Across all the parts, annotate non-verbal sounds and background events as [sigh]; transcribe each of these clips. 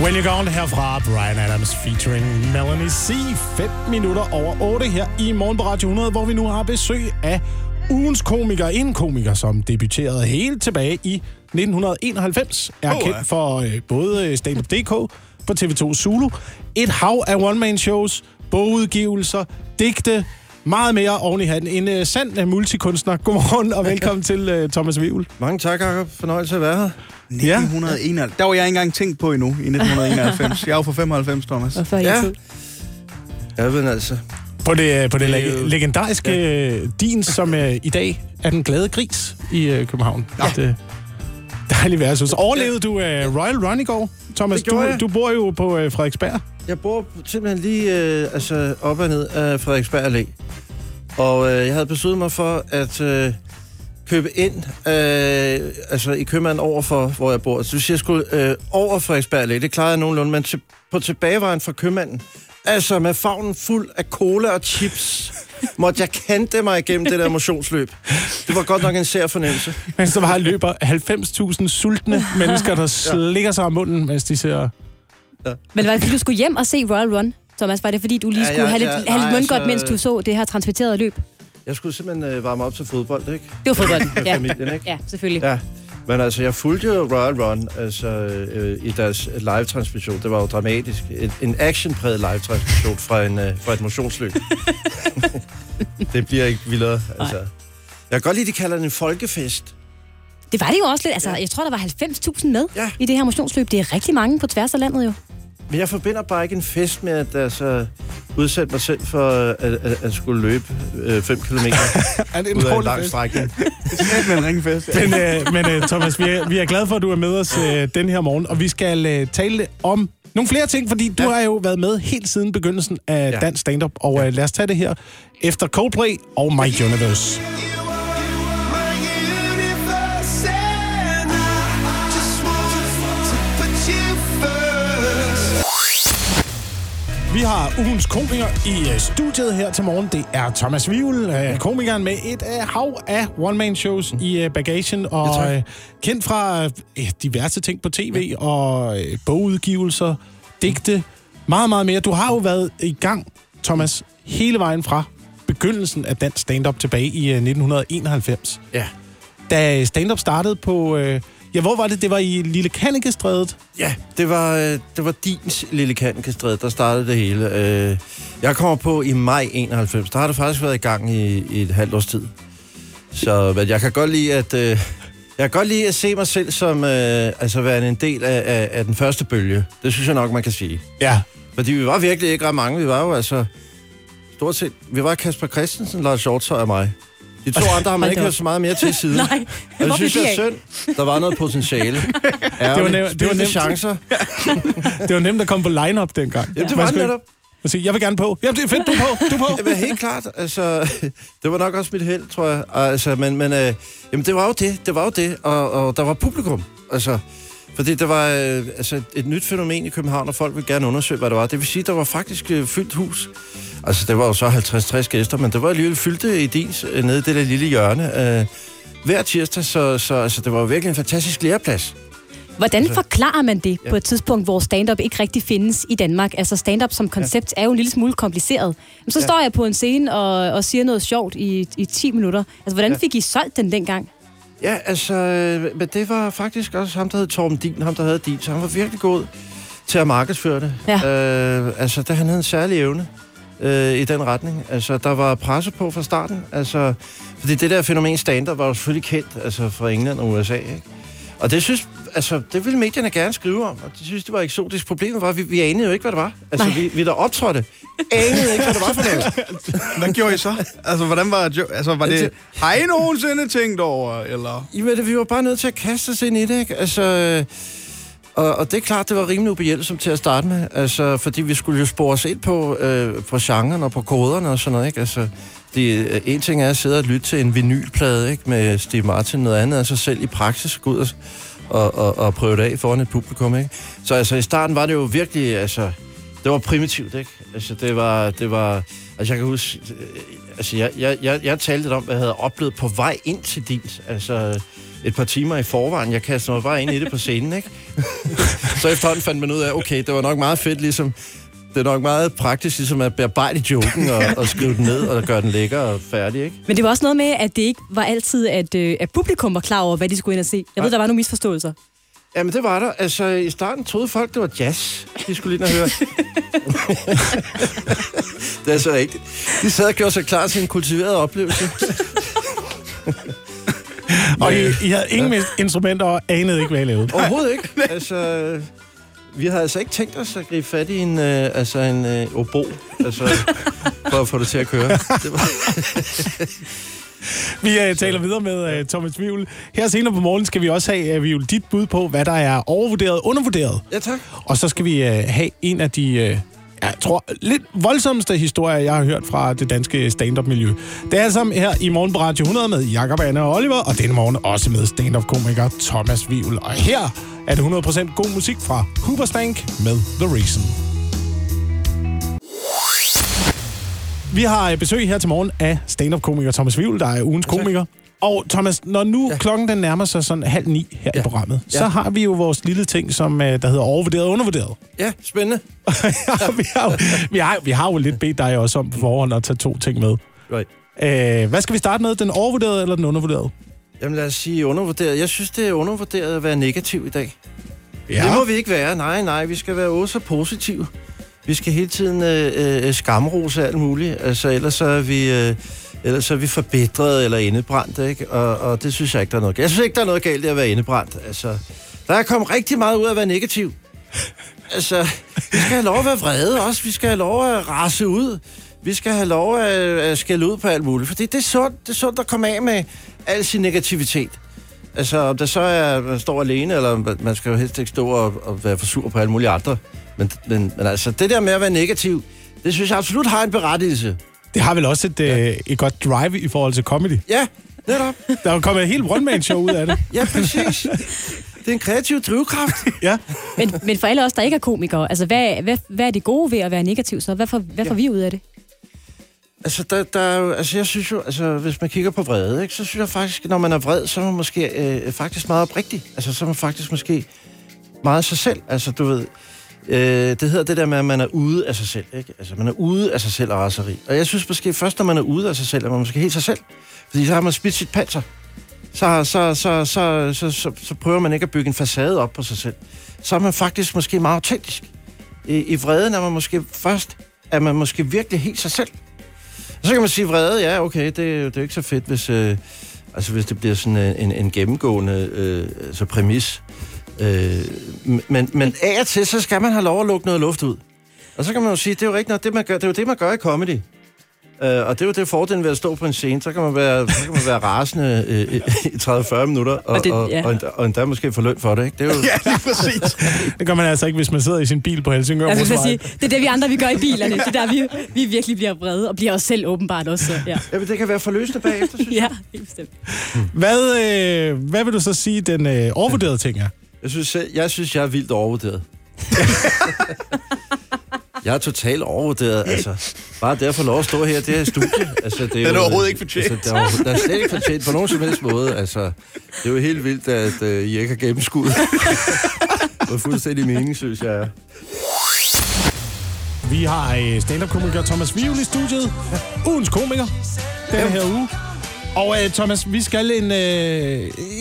When You're Gone herfra, Brian Adams featuring Melanie C. 5 minutter over 8 her i Morgen på Radio 100, hvor vi nu har besøg af ugens komiker. En komiker, som debuterede helt tilbage i 1991, er Oh, kendt for øh, både Stand-Up.dk på TV2 Zulu, et hav af one-man-shows, bogudgivelser, digte, meget mere oven i hatten. En øh, sand øh, multikunstner. Godmorgen og velkommen til øh, Thomas Vivl. Mange tak, Jacob. Fornøjelse at være her. 1991. Der var jeg ikke engang tænkt på endnu i 1991. Jeg er jo fra 95, Thomas. Og før Ja. ja. Ja, men altså... På det, på det, Det leg- legendariske ja. din, som øh, i dag er den glade gris i øh, København. Ja. Et, dejligt værtshus. Overlevede du øh, Royal Run i går, Thomas? Det Du, jeg. du bor jo på øh, Frederiksberg. Jeg bor simpelthen lige øh, altså op og ned af Frederiksberg Allé. Og øh, jeg havde besluttet mig for at øh, købe ind øh, altså i købmanden over for, hvor jeg bor. Så hvis jeg skulle øh, over Frederiksberg Allé, det klarede jeg nogenlunde, men til, på tilbagevejen fra købmanden, altså med favnen fuld af cola og chips, måtte jeg kante mig igennem det der motionsløb. Det var godt nok en sær fornemmelse. Mens der bare løber 90.000 sultne [laughs] mennesker, der slikker sig om munden, mens de ser... Men var det fordi, du skulle hjem og se Royal Run? Thomas, var det fordi, du lige Ja, skulle ja, have lidt, ja, have lidt nej, mundgodt, altså- mens du så det her transmitterede løb? Jeg skulle simpelthen øh, varme op til fodbold, ikke? Det var fodbold. ja. familien, ikke? ja, selvfølgelig. Ja, men altså, jeg fulgte jo Royal Run altså, øh, i deres live-transmission. Det var jo dramatisk. En, en actionpræget live-transmission fra, en, øh, fra et motionsløb. [laughs] det bliver ikke vildere, altså. Jeg kan godt lide, de kalder det en folkefest. Det var det jo også lidt. Altså, jeg tror, der var 90.000 med Ja. i det her motionsløb. Det er rigtig mange på tværs af landet jo. Men jeg forbinder bare ikke en fest med at altså, udsætte mig selv for at, at, at skulle løbe 5 km [laughs] Er det ud af en lang fest? strækning. [laughs] Det er en ringfest. Men, øh, men øh, Thomas, vi er, vi er glade for, at du er med os øh, den her morgen, og vi skal øh, tale om nogle flere ting, fordi du Ja. har jo været med helt siden begyndelsen af Ja. dansk stand-up, og øh, lad os tage det her efter Coldplay og My Universe. Vi har ugens komiker i øh, studiet her til morgen. Det er Thomas Vivl, øh, komikeren med et øh, hav af one-man-shows i bagagen, og øh, kendt fra diverse ting på tv, og bogudgivelser, digte, meget, meget mere. Du har jo været i gang, Thomas, hele vejen fra begyndelsen af dansk stand-up tilbage i øh, 1991. Ja. Da stand-up startede på... Øh, ja, hvor var det? Det var i Lille Kannekestrædet. Ja, det var, øh, det var Dins lille kankestræd, der startede det hele. Øh, Jeg kommer på i maj 91. Der har det faktisk været i gang i, i et halvt års tid. Så men jeg kan godt lide at... øh, Jeg kan godt lide at se mig selv som øh, altså være en del af, af, af den første bølge. Det synes jeg nok, man kan sige. Ja. Fordi vi var virkelig ikke ret mange. Vi var jo altså... Stort set... Vi var Kasper Christensen, Lars Hjortøj og mig. De to andre har man ikke hørt så meget mere til [laughs] siden. Nej, Og det synes jeg er synd. Der var noget potentiale. [laughs] Ja, Det var nemt- det var nemt. chancer. [laughs] Det var nemt at komme på line-up dengang. Jamen, det var netop. Og sige, jeg vil gerne på. Jamen, det er fedt, du er på. Du er på. Jamen, helt klart. Altså, det var nok også mit held, tror jeg. Altså, men, men øh, jamen, det var jo det. Det var jo det. Og, og der var publikum. Altså, fordi det var øh, altså, et nyt fænomen i København, og folk ville gerne undersøge, hvad det var. Det vil sige, der var faktisk øh, fyldt hus. Altså, det var jo så 50-60 gæster, men det var alligevel fyldte i Dins, øh, nede i det der lille hjørne. Øh, hver tirsdag, så, så altså, det var jo virkelig en fantastisk læreplads. Hvordan forklarer man det på et tidspunkt, hvor stand-up ikke rigtig findes i Danmark? Altså stand-up som koncept er jo en lille smule kompliceret. Men så Ja. står jeg på en scene og, og siger noget sjovt i, i 10 minutter. Altså, hvordan Ja. fik I solgt den dengang? Ja, altså, øh, men det var faktisk også ham, der hed Torben Din, ham, der havde Din, så han var virkelig god til at markedsføre det. Ja. Øh, altså, der han havde en særlig evne øh, i den retning. Altså, der var presse på fra starten. Altså, fordi det der fænomen stand var jo selvfølgelig kendt altså, fra England og USA, ikke? Og det synes, altså, det ville medierne gerne skrive om, og de synes, det var eksotisk. Problemet var, at vi, vi anede jo ikke, hvad det var. Altså, Nej. vi, vi der optrådte, anede ikke, hvad det var for noget. [laughs] Hvad gjorde I så? Altså, hvordan var, altså, var det... Har I nogensinde tænkt over, eller... Jamen, det- vi var bare nødt til at kaste os ind i det, ikke? Altså, og, og det er klart, det var rimelig ubehjælpsomt til at starte med, altså, fordi vi skulle jo spore os ind på, øh, på genren og på koderne og sådan noget, ikke? Altså, det, øh, en ting er at sidde og lytte til en vinylplade, ikke? Med Steve Martin, noget andet er så selv i praksis gå ud og, og, og, og prøve det af foran et publikum, ikke? Så altså, i starten var det jo virkelig, altså, det var primitivt, ikke? Altså, det var, det var, altså, jeg kan huske, øh, altså, jeg, jeg, jeg, jeg talte lidt om, hvad jeg havde oplevet på vej ind til din, altså, et par timer i forvejen. Jeg kastede mig bare ind i det på scenen, ikke? [laughs] så efterhånden fandt man ud af, okay, det var nok meget fedt, ligesom... Det er nok meget praktisk, ligesom at bearbejde joken og, [laughs] og skrive den ned og gøre den lækker og færdig, ikke? Men det var også noget med, at det ikke var altid, at, øh, at publikum var klar over, hvad de skulle ind og se. Jeg ved, der var nogle misforståelser. Jamen, det var der. Altså, i starten troede folk, det var jazz, de skulle og høre. [laughs] det er så rigtigt. De sad og gjorde sig klar til en kultiveret oplevelse. [laughs] Og I, I havde ingen ja. instrumenter og anede ikke, hvad I lavede. Overhovedet ikke. Altså, vi havde altså ikke tænkt os at gribe fat i en, øh, altså en øh, obo, altså, for at få det til at køre. Det var... Vi uh, taler videre med uh, Thomas Vivl. Her senere på morgen skal vi også have, uh, Vivl, dit bud på, hvad der er overvurderet og undervurderet. Ja, tak. Og så skal vi uh, have en af de... Uh, jeg tror, lidt voldsomste historier, jeg har hørt fra det danske stand-up-miljø. Det er altså her i morgen på Radio 100 med Jakob Anna og Oliver, og denne morgen også med stand-up-komiker Thomas Vivl. Og her er det 100% god musik fra Hooperstank med The Reason. Vi har øh, besøg her til morgen af stand-up-komiker Thomas Vivl, der er ugens komiker. Og Thomas, når nu ja. klokken den nærmer sig sådan halv ni her ja. i programmet, ja. så har vi jo vores lille ting, som øh, der hedder overvurderet og undervurderet. Ja, spændende. ja, [laughs] vi, har jo, vi, har, vi har jo lidt bedt dig også om på forhånd at tage to ting med. Right. Æh, hvad skal vi starte med? Den overvurderede eller den undervurderede? Jamen lad os sige undervurderet. Jeg synes, det er undervurderet at være negativ i dag. Ja. Det må vi ikke være. Nej, nej, vi skal være også positive. Vi skal hele tiden øh, øh, skamrose alt muligt. Altså, ellers så er vi... Øh, ellers så er vi forbedret eller indebrændt, ikke? Og, og det synes jeg ikke, der er noget galt. Jeg synes ikke, der er noget galt i at være indebrændt. Altså, der er kommet rigtig meget ud af at være negativ. Altså, vi skal have lov at være vrede også. Vi skal have lov at rase ud. Vi skal have lov at, at skælde ud på alt muligt. Fordi det er sundt, det er sundt at komme af med al sin negativitet. Altså, om det så er, at man står alene, eller man skal jo helst ikke stå og, og være for sur på alle mulige andre. Men, men, men altså, det der med at være negativ, det synes jeg absolut har en berettigelse. Det har vel også et, ja. øh, et godt drive i forhold til comedy. Ja, netop. Der er kommet et helt one-man-show ud af det. Ja, præcis. Det er en kreativ drivkraft. ja. Men, men for alle os, der ikke er komikere, altså hvad, hvad, hvad er det gode ved at være negativ så? Hvad får, hvad får ja. vi ud af det? Altså, der, der er altså, jeg synes jo, altså, hvis man kigger på vrede, ikke, så synes jeg faktisk, når man er vred, så er man måske øh, faktisk meget oprigtig. Altså, så er man faktisk måske meget sig selv. Altså, du ved, øh, det hedder det der med, at man er ude af sig selv, ikke? Altså, man er ude af sig selv og raseri. Og jeg synes måske først, når man er ude af sig selv, er man måske helt sig selv. Fordi så har man spidt sit panser. Så, så, så, så, så, så, så prøver man ikke at bygge en facade op på sig selv. Så er man faktisk måske meget autentisk. I, i vreden er man måske først, er man måske virkelig helt sig selv. Og så kan man sige vrede, ja, okay, det, det er ikke så fedt, hvis, øh, altså, hvis det bliver sådan øh, en, en gennemgående øh, altså præmis. Øh, men, men af og til, så skal man have lov at lukke noget luft ud. Og så kan man jo sige, det er jo rigtigt, det, man gør, det er jo det, man gør i comedy. Uh, og det er jo det fordelen ved at stå på en scene. Så kan man være, så kan man være rasende uh, i 30-40 minutter, og, og, det, ja. og, og, endda, og endda måske få løn for det. Ikke? Det er jo... [laughs] ja, lige præcis. [laughs] det gør man altså ikke, hvis man sidder i sin bil på Helsingør. Jeg vil sige, det er det, vi andre vi gør i bilerne. Det er der, vi, vi virkelig bliver vrede, og bliver os selv åbenbart også. Ja. ja, men det kan være forløsende bagefter, synes jeg. Ja, helt bestemt. Hvad, øh, hvad vil du så sige, den øh, overvurderede ting er? Jeg synes, jeg, synes, jeg er vildt overvurderet. Jeg er totalt overvurderet. Altså, bare derfor lov at stå her, det her studie. Altså, det er den er jo, overhovedet ikke fortjent. Altså, der, er, der er slet ikke fortjent på nogen som helst måde. Altså, det er jo helt vildt, at uh, I ikke har gennemskud. det er fuldstændig mening, synes jeg. Vi har stand-up-komiker Thomas Vivl i studiet. Ugens komiker denne her uge. Og uh, Thomas, vi skal en, uh,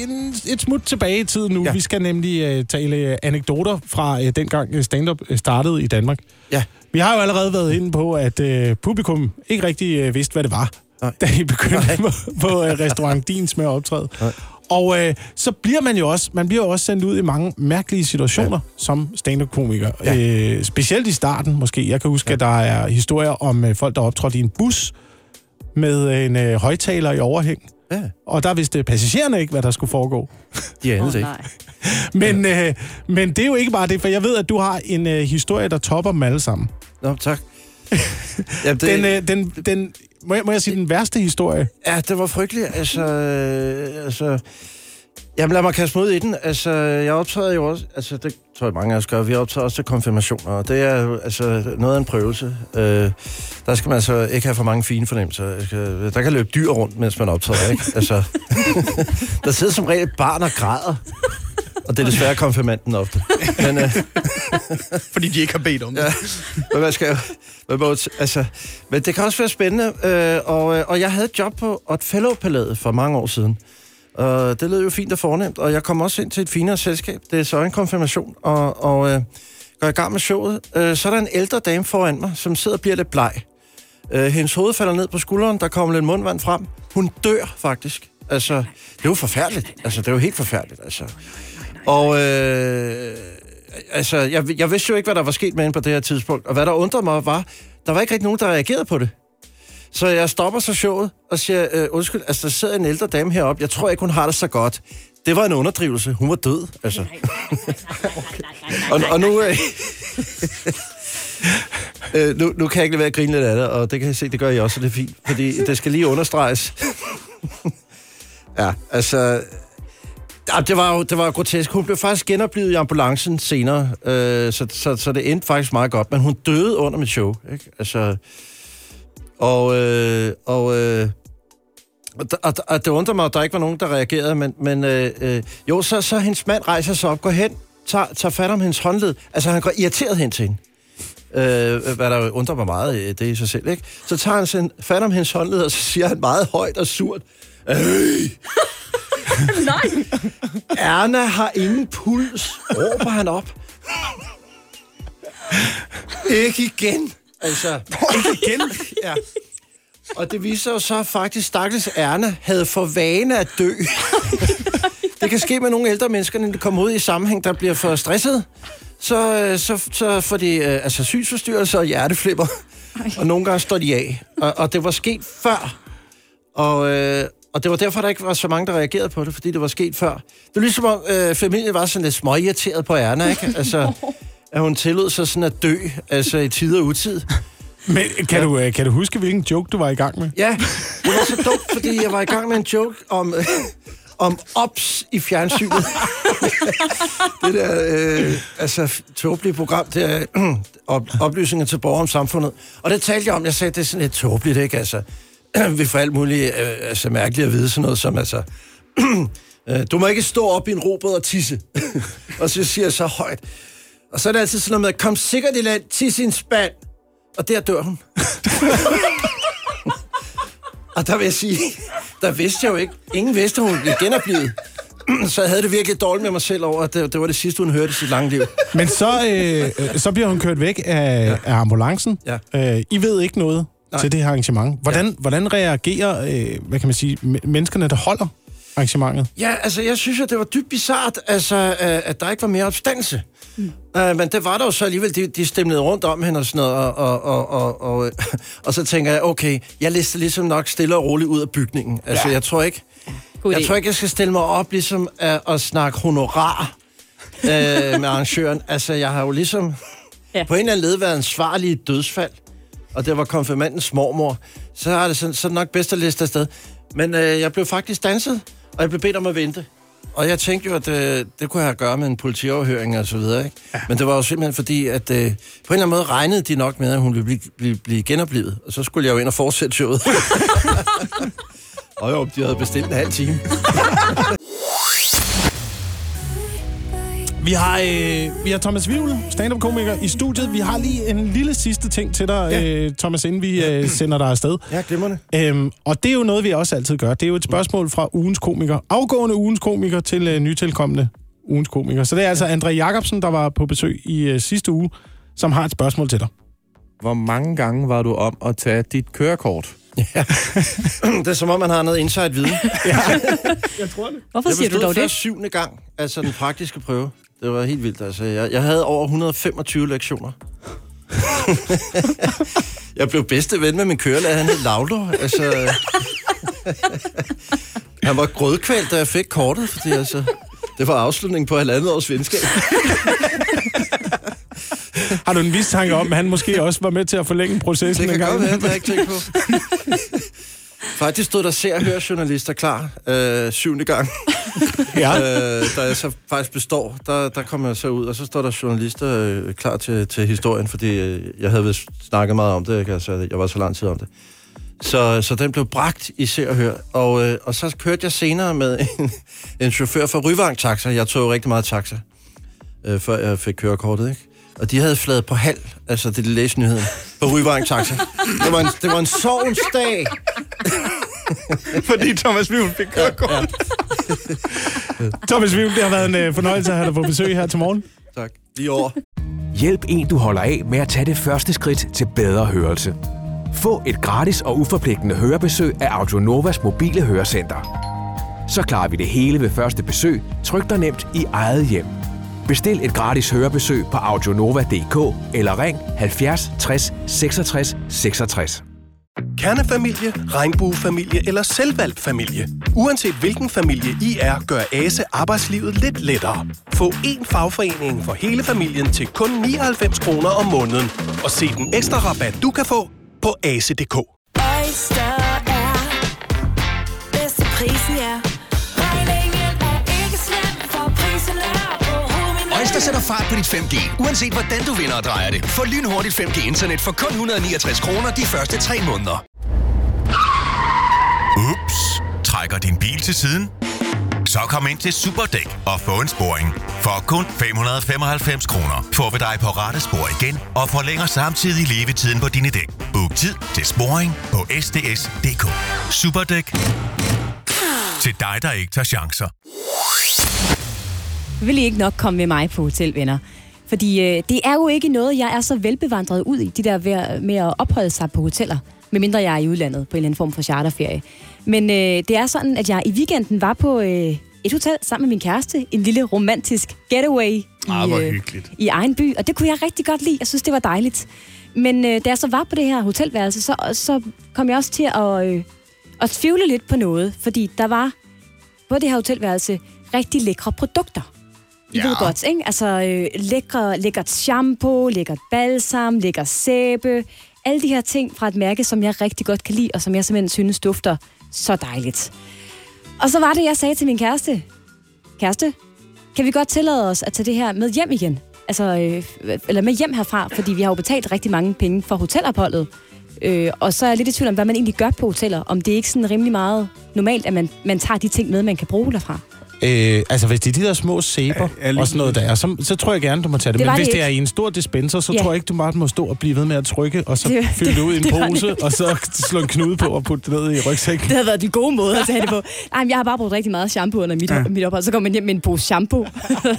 en, et smut tilbage i tiden nu. Ja. Vi skal nemlig uh, tale anekdoter fra uh, dengang stand-up startede i Danmark. Ja. Vi har jo allerede været inde på, at uh, publikum ikke rigtig uh, vidste, hvad det var, Nej. da I begyndte på, på uh, restaurant Dins med at optræde. Nej. Og øh, så bliver man jo også, man bliver jo også sendt ud i mange mærkelige situationer ja. som stand-up-komiker. Ja. Øh, specielt i starten måske. Jeg kan huske, ja. at der er historier om øh, folk, der optrådte i en bus, med en øh, højtaler i overhæng. Ja. Og der vidste passagererne ikke, hvad der skulle foregå. De anede oh, ikke. [laughs] men, øh, men det er jo ikke bare det, for jeg ved, at du har en øh, historie, der topper dem alle sammen. Nå, tak. [laughs] ja, det... den, øh, den, den, må, jeg, må jeg sige den værste historie? Ja, det var frygteligt. Altså, øh, altså Jamen lad mig kaste ud i den. Altså, jeg optræder jo også, altså det tror jeg mange af os gør, vi optræder også til konfirmationer, og det er jo altså noget af en prøvelse. Øh, der skal man altså ikke have for mange fine fornemmelser. Der kan løbe dyr rundt, mens man optræder, ikke? Altså, [laughs] der sidder som regel et barn og græder. Og det er desværre konfirmanden ofte. Men, øh, [laughs] Fordi de ikke har bedt om det. Ja. men man skal jo... Man må, altså, men det kan også være spændende, øh, og, øh, og jeg havde et job på Otfellow-palæet for mange år siden. Og det lød jo fint og fornemt, og jeg kom også ind til et finere selskab. Det er så en konfirmation, og, og uh, går i gang med showet. Uh, så er der en ældre dame foran mig, som sidder og bliver lidt bleg. Uh, hendes hoved falder ned på skulderen, der kommer lidt mundvand frem. Hun dør faktisk. Altså, det er jo forfærdeligt. Altså, det er jo helt forfærdeligt, altså. Og øh, altså, jeg, jeg vidste jo ikke, hvad der var sket med hende på det her tidspunkt. Og hvad der undrede mig var, der var ikke rigtig nogen, der reagerede på det. Så jeg stopper så showet og siger, øh, undskyld, altså der sidder en ældre dame heroppe, jeg tror ikke, hun har det så godt. Det var en underdrivelse. Hun var død, altså. Og, og nu, øh, [laughs] øh, nu, nu kan jeg ikke lade være at grine lidt af det, og det kan jeg se, det gør I også, og det er fint. Fordi det skal lige understreges. [laughs] ja, altså... Ja, det var jo det var grotesk. Hun blev faktisk genoplevet i ambulancen senere, øh, så, så, så det endte faktisk meget godt. Men hun døde under mit show, ikke? Altså... Og... Øh, og øh, og, og, det undrer mig, at der ikke var nogen, der reagerede, men, men øh, øh, jo, så, så hendes mand rejser sig op, går hen, tager, tager fat om hendes håndled. Altså, han går irriteret hen til hende. Øh, hvad der undrer mig meget, øh, det i sig selv, ikke? Så tager han sin, fat om hendes håndled, og så siger han meget højt og surt, Øh, [laughs] Nej. Erna har ingen puls, råber han op. [laughs] ikke igen. Altså, ikke igen. Ja. Og det viser jo så faktisk, stakkels Erna havde for vane at dø. det kan ske med nogle ældre mennesker, når de kommer ud i sammenhæng, der bliver for stresset. Så, øh, så, så får de øh, altså synsforstyrrelser og hjerteflipper. Og nogle gange står de af. Og, og det var sket før. Og, øh, og det var derfor, der ikke var så mange, der reagerede på det, fordi det var sket før. Det var ligesom om øh, familien var sådan lidt småirriteret på Erna, ikke? Altså, [laughs] at hun tillod sig sådan at dø, altså i tid og utid. Men kan, du, øh, kan du huske, hvilken joke du var i gang med? Ja, det var så dumt, fordi jeg var i gang med en joke om, [laughs] om ops i fjernsynet. [laughs] det der, øh, altså, tåbelige program, det er øh, [clears throat] op, oplysninger til borgere om samfundet. Og det talte jeg om, jeg sagde, det er sådan lidt tåbeligt, ikke? Altså, [clears throat] vi får alt muligt øh, altså, mærkeligt at vide, sådan noget som, altså, [clears throat] øh, du må ikke stå op i en robåd og tisse. [laughs] og så siger jeg så højt. Og så er det altid sådan noget med, kom sikkert i land, tisse i en spand. Og der dør hun. [laughs] Og der vil jeg sige, der vidste jeg jo ikke. Ingen vidste, hun blev genoplevet. [clears throat] Så jeg havde det virkelig dårligt med mig selv over, at det, det var det sidste, hun hørte i sit lange liv. Men så, øh, øh, så bliver hun kørt væk af, ja. af ambulancen. Ja. Øh, I ved ikke noget Nej. Til det her arrangement. Hvordan, ja. hvordan reagerer øh, hvad kan man sige, men- menneskerne, der holder arrangementet? Ja, altså, jeg synes jo, det var dybt bizart, altså, øh, at der ikke var mere opstandelse. Mm. Uh, men det var der jo så alligevel, de, de stemlede rundt om hende og sådan noget, og, og, og, og, og, [laughs] og så tænker jeg, okay, jeg lister ligesom nok stille og roligt ud af bygningen. Altså, ja. jeg tror ikke, God jeg idé. tror ikke, jeg skal stille mig op ligesom at, at snakke honorar øh, [laughs] med arrangøren. Altså, jeg har jo ligesom Ja. på en eller anden led været ansvarlig i et dødsfald, og det var konfirmandens mormor. Så er det sådan, så nok bedst at liste afsted. Men øh, jeg blev faktisk danset, og jeg blev bedt om at vente. Og jeg tænkte jo, at øh, det kunne jeg have gøre med en politioverhøring og så videre. Ikke? Ja. Men det var jo simpelthen fordi, at øh, på en eller anden måde regnede de nok med, at hun ville blive, blive, blive genoplevet. Og så skulle jeg jo ind og fortsætte showet. [laughs] og jo, de havde bestilt en halv time. [laughs] Vi har, øh, vi har Thomas Vivl, stand-up-komiker, i studiet. Vi har lige en lille sidste ting til dig, ja. øh, Thomas, inden vi øh, sender dig afsted. Ja, glimrende. Øhm, og det er jo noget, vi også altid gør. Det er jo et spørgsmål fra ugens komiker. Afgående ugens komiker til øh, nytilkommende ugens komiker. Så det er altså André Jacobsen, der var på besøg i øh, sidste uge, som har et spørgsmål til dig. Hvor mange gange var du om at tage dit kørekort? [laughs] Det er som om, man har noget inside-viden. [laughs] [laughs] Hvorfor Jeg siger du bestod dog det? først syvende gang, altså den praktiske prøve. Det var helt vildt, altså. Jeg, jeg havde over 125 lektioner. [laughs] jeg blev bedste ven med min kørelærer, han hed Laudor. Altså, han var grødkvalt, da jeg fik kortet, fordi altså, det var afslutningen på halvandet års venskab. Har du en mistanke om, at han måske også var med til at forlænge processen Det en kan gang? godt være, det har jeg ikke tænkt på. Faktisk stod der ser og hør journalister klar øh, syvende gang. [laughs] Ja. øh, da jeg så faktisk består, der, der kommer jeg så ud, og så står der journalister øh, klar til, til historien, fordi øh, jeg havde vist snakket meget om det? Altså, jeg var så lang tid om det. Så, så den blev bragt i Se og Hør, og, øh, og så kørte jeg senere med [laughs] en, en chauffør fra Ryvang Taxa. Jeg tog jo rigtig meget taxa, øh, før jeg fik kørekortet, ikke? Og de havde fladet på halv, altså det er læsnyheden, på Ryvang Taxa. Det var en, det var en sovens dag. [laughs] Fordi Thomas Vivl fik kørekort. [laughs] Thomas Vivl, det har været en øh, fornøjelse at have dig på besøg her til morgen. Tak. Lige over. Hjælp en, du holder af med at tage det første skridt til bedre hørelse. Få et gratis og uforpligtende hørebesøg af Audionovas mobile hørecenter. Så klarer vi det hele ved første besøg, tryk dig nemt i eget hjem. Bestil et gratis hørebesøg på audionova.dk eller ring 70 60 66 66. Kernefamilie, regnbuefamilie eller selvvalgt familie. Uanset hvilken familie I er, gør ASE arbejdslivet lidt lettere. Få én fagforening for hele familien til kun 99 kroner om måneden. Og se den ekstra rabat, du kan få på ase.dk. Oyster er bedst til prisen, ja. Hovedet. Øjster sætter fart på dit 5G, uanset hvordan du vinder og drejer det. Få lynhurtigt 5G-internet for kun 169 kroner de første 3 måneder. Ups. Trækker din bil til siden? Så kom ind til Superdæk og få en sporing. For kun 595 kroner får vi dig på rette spor igen og forlænger samtidig levetiden på dine dæk. Book tid til sporing på sds.dk. Superdæk. Til dig, der ikke tager chancer vil I ikke nok komme med mig på hotel, venner. Fordi øh, det er jo ikke noget, jeg er så velbevandret ud i, de der ved, med at opholde sig på hoteller. Medmindre jeg er i udlandet på en eller anden form for charterferie. Men øh, det er sådan, at jeg i weekenden var på øh, et hotel sammen med min kæreste. En lille romantisk getaway i, Ah, øh, hyggeligt. i egen by. Og det kunne jeg rigtig godt lide. Jeg synes, det var dejligt. Men øh, da jeg så var på det her hotelværelse, så, så kom jeg også til at, øh, at tvivle lidt på noget. Fordi der var på det her hotelværelse rigtig lækre produkter. I ja. ved godt, ikke? Altså øh, lækre, lækkert shampoo, lækkert balsam, lækker sæbe. Alle de her ting fra et mærke, som jeg rigtig godt kan lide, og som jeg simpelthen synes dufter så dejligt. Og så var det, jeg sagde til min kæreste. Kæreste, kan vi godt tillade os at tage det her med hjem igen? Altså, øh, eller med hjem herfra, fordi vi har jo betalt rigtig mange penge for hotelopholdet. Øh, og så er jeg lidt i tvivl om, hvad man egentlig gør på hoteller. Om det er ikke sådan rimelig meget normalt, at man, man tager de ting med, man kan bruge derfra. Øh, altså, hvis det er de der små sæber Ja, og sådan noget der, så, så tror jeg gerne, du må tage det. Det Men hvis det det er i en stor dispenser, så Ja. tror jeg ikke, du bare må stå og blive ved med at trykke, og så Det- [laughs] fylde det ud i en det det pose, ikke. og så slå en knude på og putte det ned i rygsækken. Det havde været de gode måder at tage det på. Nej, men jeg har bare brugt rigtig meget shampoo under mit, ja. mit ophold. Så kommer man hjem med en pose shampoo.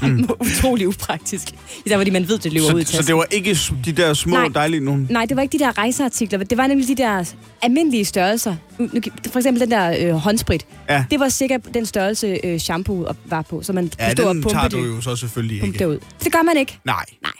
Mm. [laughs] Utrolig upraktisk. Især fordi man ved, det løber ud i Så, tasken. så det var ikke de der små, Nej. dejlige nogen? Nej, det var ikke de der rejseartikler. Det var nemlig de der almindelige størrelser. For eksempel den der øh, håndsprit. Ja. Det var sikkert den størrelse øh, shampoo var på, så man Ja, kunne stå og den pumpe tager det, du jo så selvfølgelig pumpe ikke. det ud. Det gør man ikke. Nej. Nej.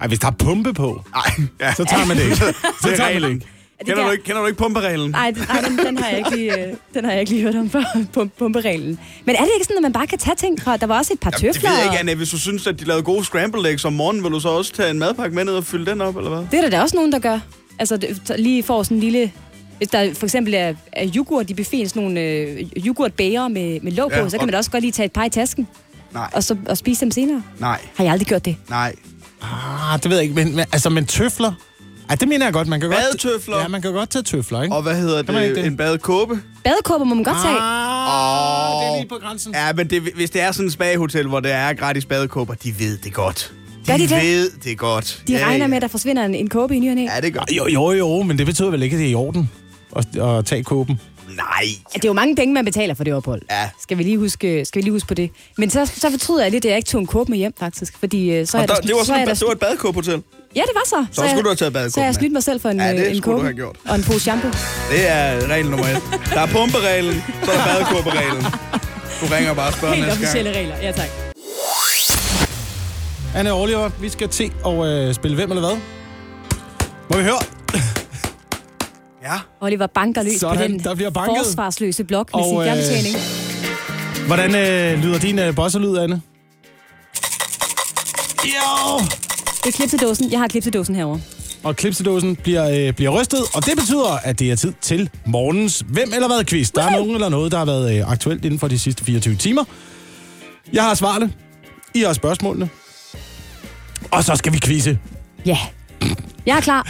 Ej, hvis der er pumpe på, Nej. Ja. [laughs] så tager man det ikke. [laughs] Så Det er tager man det ikke. Er det Kender der- du ikke, kender du ikke pumpereglen? Nej, den, den, har jeg ikke lige, øh, den har jeg ikke lige hørt om før, [laughs] pum- pumpereglen. Men er det ikke sådan, at man bare kan tage ting fra... Der var også et par Jamen, det ved jeg ikke, Anne. Hvis du synes, at de lavede gode scrambled eggs om morgenen, vil du så også tage en madpakke med ned og fylde den op, eller hvad? Det er der da også nogen, der gør. Altså det, lige får sådan en lille... Hvis der for eksempel er, er yoghurt i buffeten, sådan nogle øh, yoghurtbæger med, med låg på, Ja, så kan man da også godt lige tage et par i tasken, Nej, og så og spise dem senere. nej, Har jeg aldrig gjort det? nej. Ah, det ved jeg ikke, men, men, altså, men tøfler... Ej, det mener jeg godt. Man kan Badetøfler. Godt, ja, man kan godt tage tøfler, ikke? Og hvad hedder man ikke det? det? En badekåbe? Badekåber må man godt tage. Ah, det er lige på grænsen. Ja, men det, hvis det er sådan et spagehotel, hvor der er gratis badekåber, de ved det godt. Gør de det? ved det godt. De Ja, regner med, at der forsvinder en, en kåbe i ny. Ja, det gør Jo, jo, jo, men det betyder vel ikke, at det er i orden at, at tage kåben. Nej. Det er jo mange penge, man betaler for det ophold. Ja. Skal vi lige huske, skal vi lige huske på det. Men så, så fortryder jeg lidt, at jeg ikke tog en kåbe med hjem, faktisk. Fordi øh, så er der, der, det var så er sådan, der, et, det var et badekåbehotel. Ja, det var så. Så jeg- skulle du have taget badekåben Så har jeg med. snydt mig selv for en, Ja, det øh, en skulle du kåbe have gjort. og en pose shampoo. Det er regel nummer et. Der er pumpereglen, så er der [laughs] badekåbereglen. Du ringer bare og spørger Helt næste gang. officielle regler. Ja, tak. Anne Oliver, vi skal til at øh, spille Hvem eller hvad? Må vi høre? [laughs] Ja. Oliver banker løs Sådan, på den der bliver banket. forsvarsløse blok med Og, sin øh, fjernbetjening. Hvordan øh, lyder din øh, bosserlyd, Anne? Jo! Det er klipsedåsen. Jeg har klipsedåsen herovre. og klipsedåsen bliver, øh, bliver rystet, og det betyder, at det er tid til morgens Hvem eller hvad quiz. Der er nogen eller noget, der har været øh, aktuelt inden for de sidste 24 timer. Jeg har svarene. I har spørgsmålene. Og så skal vi quizze. Ja. Jeg er klar.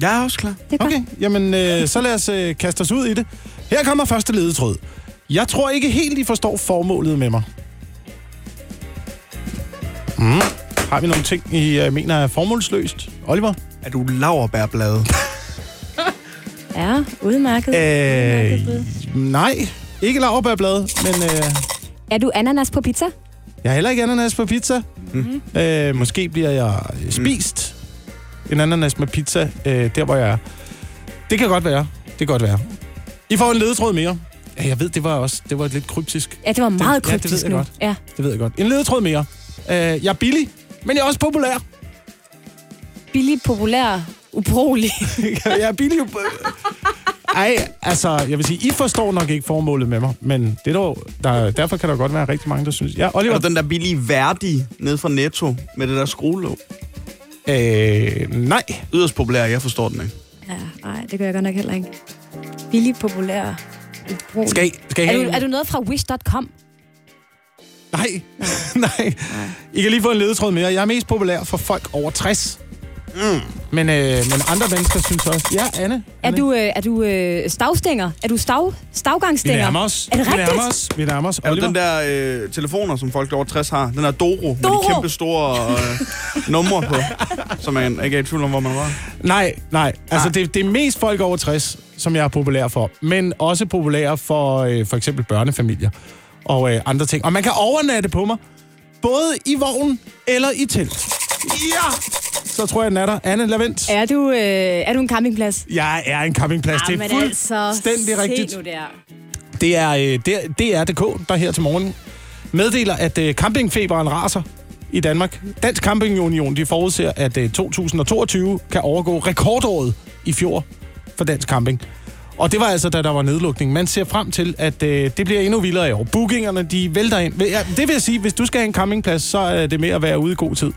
Jeg er også klar. Det er godt. Okay, jamen øh, så lad os øh, kaste os ud i det. Her kommer første ledetråd. Jeg tror ikke helt, I forstår formålet med mig. Mm. Har vi nogle ting, I øh, mener er formålsløst? Oliver? Er du laverbærblade? [laughs] Ja, udmærket. Øh, nej, ikke laverbærblad, men øh, Er du ananas på pizza? Jeg har heller ikke ananas på pizza. Mm. Øh, måske bliver jeg spist en ananas med pizza, øh, der hvor jeg er. Det kan godt være. Det kan godt være. I får en ledetråd mere. Ja, jeg ved, det var også det var lidt kryptisk. Ja, det var meget det, ja, det kryptisk ved jeg nu. godt. Ja. Det ved jeg godt. En ledetråd mere. Øh, jeg er billig, men jeg er også populær. Billig, populær, ubrugelig. [laughs] jeg er billig. [laughs] Ej, altså, jeg vil sige, I forstår nok ikke formålet med mig, men det er dog, der, derfor kan der godt være rigtig mange, der synes... Ja, Er Oliver? du den der billige værdig ned fra Netto med det der skruelåg? Øh, nej. Yderst populær, jeg forstår den ikke. Ja, nej, det gør jeg godt nok heller ikke. Billig, populær, ubrugelig. Skal I, skal I Er du, er du noget fra wish.com? [laughs] Nej. Nej. I kan lige få en ledetråd mere. Jeg er mest populær for folk over 60. Mm. Men, øh, men andre mennesker synes også... Ja, Anne? Er du, øh, er du øh, stavstænger? Er du stav, Vi stavgangstænger? nærmer os. Er det Vi rigtigt? nærmer os. Vi nærmer os. Er du Oliver? den der øh, telefoner, som folk over 60 har? Den der Doro, med Doro! de kæmpe store øh, numre på, så man ikke er i tvivl om, hvor man var. Nej, nej. Altså, det, det er mest folk over 60, som jeg er populær for. Men også populær for øh, for eksempel børnefamilier og øh, andre ting. Og man kan overnatte på mig, både i vognen eller i telt. Ja! Så tror jeg, den er der. Anne Lavent. Er du, øh, er du en campingplads? Jeg er en campingplads. det er altså, fuldstændig rigtigt. Se nu der. Det er, øh, det, er- det er DK, der her til morgen meddeler, at øh, campingfeberen raser i Danmark. Dansk Camping Union de forudser, at øh, 2022 kan overgå rekordåret i fjor for dansk camping. Og det var altså, da der var nedlukning. Man ser frem til, at øh, det bliver endnu vildere i år. Bookingerne, de vælter ind. Ja, det vil jeg sige, hvis du skal have en campingplads, så er det med at være ude i god tid.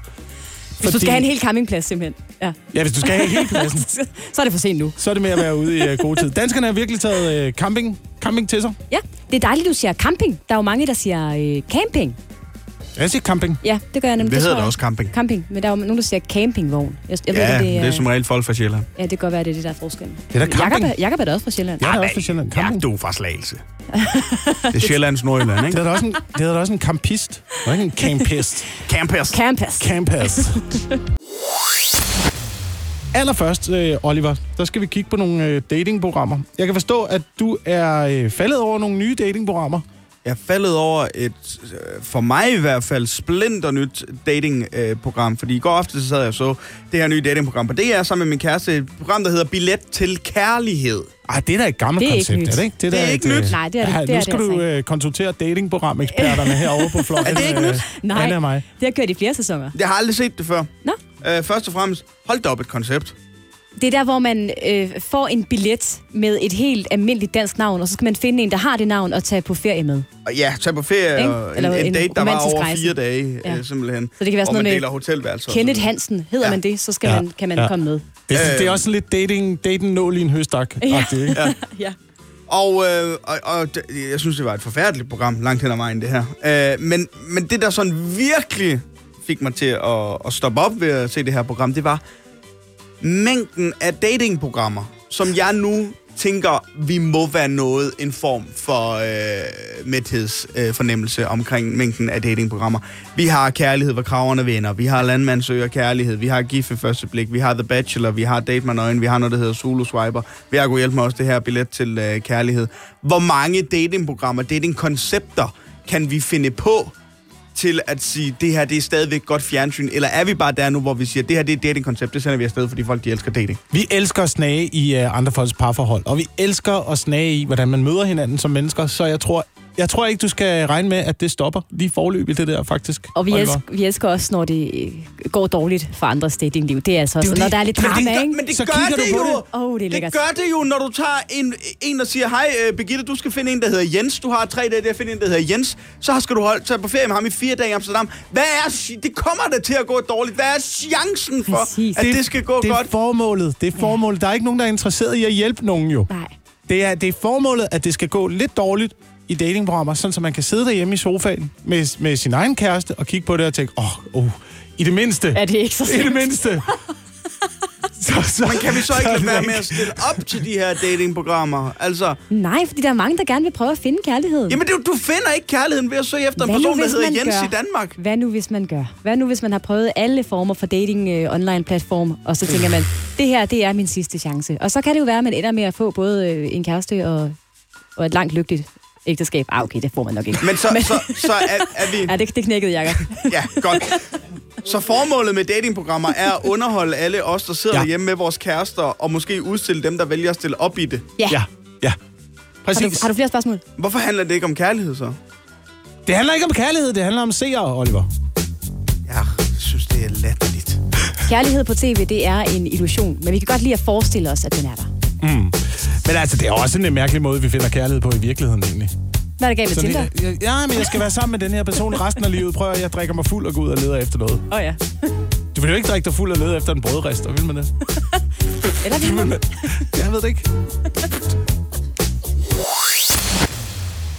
Hvis du skal have en hel campingplads, simpelthen. Ja. Ja, hvis du skal have hele pladsen, [laughs] så er det for sent nu. så er det med at være ude i øh, god tid. Danskerne har virkelig taget øh, camping, camping til sig. Ja, det er dejligt, du siger camping. Der er jo mange, der siger øh, camping. Jeg siger camping. Ja, det gør jeg nemlig. Det hedder tror da også camping. Camping, men der er jo nogen, der siger campingvogn. Jeg, jeg ved, Ja, ikke, det er som regel folk fra Sjælland. Ja, det kan godt være, det er det, der er forskellen. Det er da camping. Jakob, er- Jakob er da også fra Sjælland. Jeg er også fra Sjælland. Ja, Camping. du er fra Slagelse. [laughs] Det er Sjællands Nordjylland, Det ikke? er da også en, det er da også en campist. Og ikke en campist. [laughs] Campers. Campus. [laughs] Campus. Allerførst, øh, Oliver, der skal vi kigge på nogle øh, datingprogrammer. Jeg kan forstå, at du er øh, faldet over nogle nye datingprogrammer. Jeg er faldet over et, øh, for mig i hvert fald, splinter nyt datingprogram. fordi i går aftes så sad jeg og så det her nye datingprogram på DR sammen med min kæreste. Et program, der hedder Billet til Kærlighed. Ej, det er da et gammelt Det er ikke koncept, nyt. er det ikke? Det er da ikke et, øh, nyt. Nej, det er det- ja, det er Nu det skal altså du ikke. øh, konsultere datingprogram-eksperterne [laughs] herovre på flokken. Er det ikke øh, nyt? Nej, det har kørt i flere sæsoner. Jeg har aldrig set det før. Nå. Øh, først og fremmest, hold da op et koncept. Det er der, hvor man øh, får en billet med et helt almindeligt dansk navn, og så skal man finde en, der har det navn, og tage på ferie med. Og ja, tage på ferie Ikke? og en, Eller en en date, der var over rejse. fire dage, Ja. øh, simpelthen. Så det kan være sådan man noget deler hotelværelser. og Kenneth Hansen, hedder Ja. man det, så skal Ja. man, kan man Ja. komme med. Det, er- Øh. det er også lidt dating, dating nål i en høstak. Ja. ikke? [laughs] Ja. Ja. Og, øh, og, og jeg synes, det var et forfærdeligt program, langt hen ad vejen, det her. Øh, men, men det, der sådan virkelig fik mig til at, at stoppe op ved at se det her program, det var mængden af datingprogrammer, som jeg nu tænker, vi må være noget en form for øh, mæthedsfornemmelse øh, fornemmelse omkring mængden af datingprogrammer. Vi har Kærlighed, hvor kraverne vinder. Vi har Landmand søger kærlighed. Vi har Gifte første blik. Vi har The Bachelor. Vi har Date med nøgen. Vi har noget, der hedder Solo Swiper. Vi har kunne hjælpe mig også det her billet til øh, kærlighed. Hvor mange datingprogrammer, datingkoncepter kan vi finde på til at sige, det her det er stadigvæk godt fjernsyn? Eller er vi bare der nu, hvor vi siger, det her det er datingkoncept, det sender vi afsted, fordi folk de elsker dating? Vi elsker at snage i uh, andre folks parforhold, og vi elsker at snage i, hvordan man møder hinanden som mennesker, så jeg tror jeg tror ikke, du skal regne med, at det stopper lige forløb i det der, faktisk. Og vi elsker, vi elsker også, når det går dårligt for andres datingliv. Det er altså også, Det er når det. der er lidt Men drama, det gør, ikke? men det Så gør kigger det du på jo. det. Åh, det er det gør det jo, når du tager en, en der siger, hej øh, Birgitte, du skal finde en, der hedder Jens. Du har tre dage til at finde en, der hedder Jens. Så skal du holde tage på ferie med ham i fire dage i Amsterdam. Hvad er, det kommer da til at gå dårligt. Hvad er chancen for, Præcis. at det, skal gå det er godt? formålet. Det er formålet. Der er ikke nogen, der er interesseret i at hjælpe nogen jo. Nej. Det er, det er formålet, at det skal gå lidt dårligt i datingprogrammer, sådan så man kan sidde derhjemme i sofaen med, med sin egen kæreste og kigge på det og tænke, åh, oh, oh, i det mindste. Er det ikke så I det mindste. [laughs] så, så, Men kan vi så ikke er lade være ikke- med at stille op til de her datingprogrammer? Altså, Nej, fordi der er mange, der gerne vil prøve at finde kærligheden. jamen du, du finder ikke kærligheden ved at søge efter en Hvad nu, person, der hvis hedder Jens gør? i Danmark. Hvad nu, hvis man gør? Hvad nu, hvis man har prøvet alle former for dating øh, online platform, og så tænker man, det her, det er min sidste chance. Og så kan det jo være, at man ender med at få både øh, en kæreste og, og et langt lykkeligt ægteskab. Ah, okay, det får man nok ikke. Men så, så, så er, er vi... Ja, det, det knækkede, Jacob. [laughs] Ja, godt. Så formålet med datingprogrammer er at underholde alle os, der sidder Ja. hjemme med vores kærester, og måske udstille dem, der vælger at stille op i det. Ja. Ja, ja. Har, Præcis. du, har du flere spørgsmål? Hvorfor handler det ikke om kærlighed så? Det handler ikke om kærlighed, det handler om seere, Oliver. Ja, jeg synes, det er latterligt. Kærlighed på tv, det er en illusion, men vi kan godt lide at forestille os, at den er der. Men altså, det er også en mærkelig måde, vi finder kærlighed på i virkeligheden, egentlig. Hvad er der galt med Tinder? jeg, ja, men jeg skal være sammen med den her person resten af livet. Prøv at jeg drikker mig fuld og går ud og leder efter noget. Åh oh, ja. Du vil jo ikke drikke dig fuld og lede efter en brødrester, vil man det? Eller vil man? Jeg ved det ikke.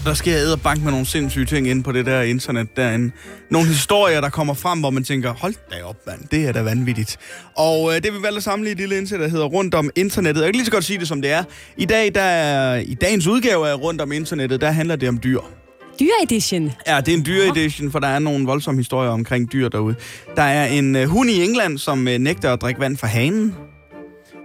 Der sker bank med nogle sindssyge ting inde på det der internet derinde. Nogle historier, der kommer frem, hvor man tænker, hold da op, mand, det er da vanvittigt. Og øh, det vi valgte at samle i et lille indsæt, der hedder Rundt om internettet. Jeg kan lige så godt sige det, som det er. I dag, der er, i dagens udgave af Rundt om internettet, der handler det om dyr. Dyre-edition. Ja, det er en dyre-edition, for der er nogle voldsomme historier omkring dyr derude. Der er en øh, hund i England, som øh, nægter at drikke vand fra hanen.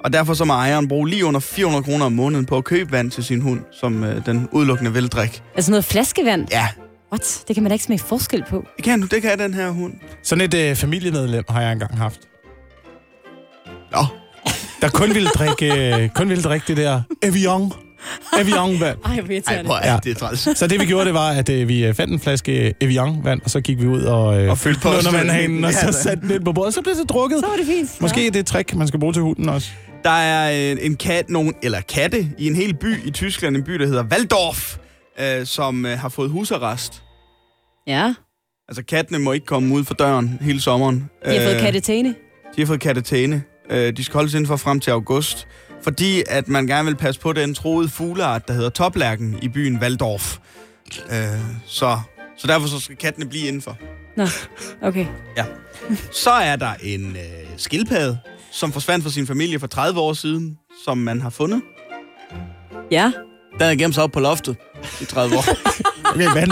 Og derfor så må ejeren bruge lige under 400 kroner om måneden på at købe vand til sin hund, som øh, den udelukkende vil drikke. Altså noget flaskevand. Ja, What? Det kan man da ikke smage forskel på. det kan du, det kan den her hund. Sådan et øh, familiemedlem har jeg engang haft. Nå, Der kun ville drikke, øh, kun ville drikke det der Evian. Evian-vand. Ej, hvor irriterende. er Ja. det træls. Så det vi gjorde, det var, at øh, vi øh, fandt en flaske Evian-vand, og så gik vi ud og, øh, Og fyldte på den under os. vandhanen, og Ja, så satte den ind på bordet, og så blev det drukket. Så var det fint. Måske det er et trick, man skal bruge til hunden også. Der er øh, en kat, nogen, eller katte, i en hel by i Tyskland, en by, der hedder Waldorf, øh, som øh, har fået husarrest. Ja, Altså, kattene må ikke komme ud for døren hele sommeren. de har fået Øh, kattetæne. De har fået kattetæne. Øh, de skal holdes indenfor frem til august, fordi at man gerne vil passe på den troede fugleart, der hedder toplærken i byen Waldorf. Øh, så, så derfor så skal kattene blive indenfor. Nå, okay. Ja. Så er der en øh, skildpadde, som forsvandt fra sin familie for 30 år siden, som man har fundet. Ja. Den er gemt sig op på loftet i 30 år. [laughs] Okay, hvad,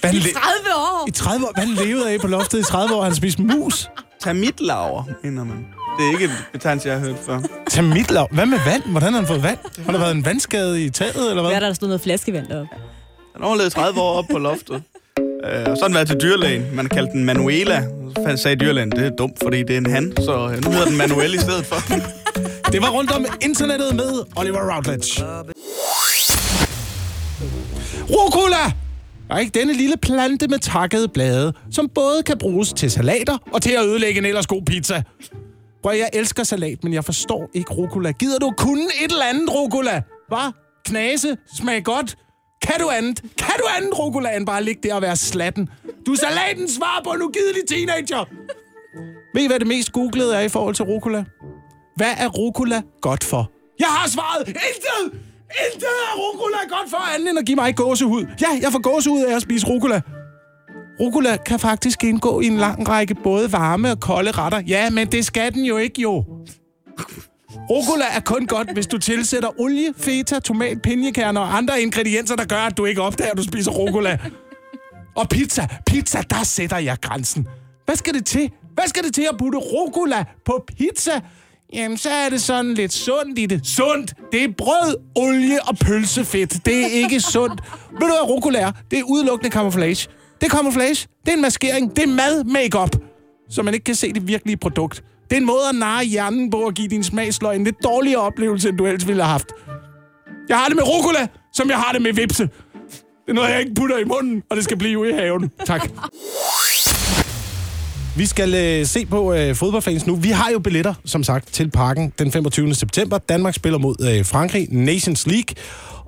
hvad, I le- 30 år! I 30 år? Hvad levede af på loftet i 30 år? Han spiste mus. Termitlaver, mener man. Det er ikke et betegnelse, jeg har hørt før. Termitlav. Hvad med vand? Hvordan har han fået vand? Har der været en vandskade i taget, eller Hvad er hvad? der, der stod noget flaskevand deroppe? Han overlevede 30 år op på loftet. Øh, og så har den været til dyrlægen. Man har kaldt den Manuela. Så fandt- sagde dyrlægen, det er dumt, fordi det er en han. Så øh, nu hedder den Manuel i stedet for. [laughs] Det var rundt om internettet med Oliver Routledge. Rucola! Og ikke denne lille plante med takkede blade, som både kan bruges til salater og til at ødelægge en ellers god pizza. Prøv, jeg elsker salat, men jeg forstår ikke rucola. Gider du kunne et eller andet rucola? Hvad? Knase? Smag godt? Kan du andet? Kan du andet rucola end bare ligge der og være slatten? Du er salatens svar på en ugidelig teenager! Ved I, hvad det mest googlede er i forhold til rucola? Hvad er rucola godt for? Jeg har svaret! Intet! Intet er rucola godt for andet end at give mig gåsehud. Ja, jeg får gåsehud af at spise rucola. Rucola kan faktisk indgå i en lang række både varme og kolde retter. Ja, men det skal den jo ikke, jo. Rucola er kun godt, hvis du tilsætter olie, feta, tomat, pinjekerner og andre ingredienser, der gør, at du ikke opdager, at du spiser rucola. Og pizza, pizza, der sætter jeg grænsen. Hvad skal det til? Hvad skal det til at putte rucola på pizza? Jamen, så er det sådan lidt sundt i det. Sundt! Det er brød, olie og pølsefedt. Det er ikke sundt. Ved du, hvad rucola er? Det er udelukkende camouflage. Det er camouflage. Det er en maskering. Det er mad makeup, så man ikke kan se det virkelige produkt. Det er en måde at narre hjernen på at give din smagsløg en lidt dårligere oplevelse, end du ellers ville have haft. Jeg har det med rucola, som jeg har det med vipse. Det er noget, jeg ikke putter i munden, og det skal blive ude i haven. [laughs] Tak. Vi skal øh, se på øh, fodboldfans nu. Vi har jo billetter, som sagt, til parken den 25. september. Danmark spiller mod øh, Frankrig, Nations League.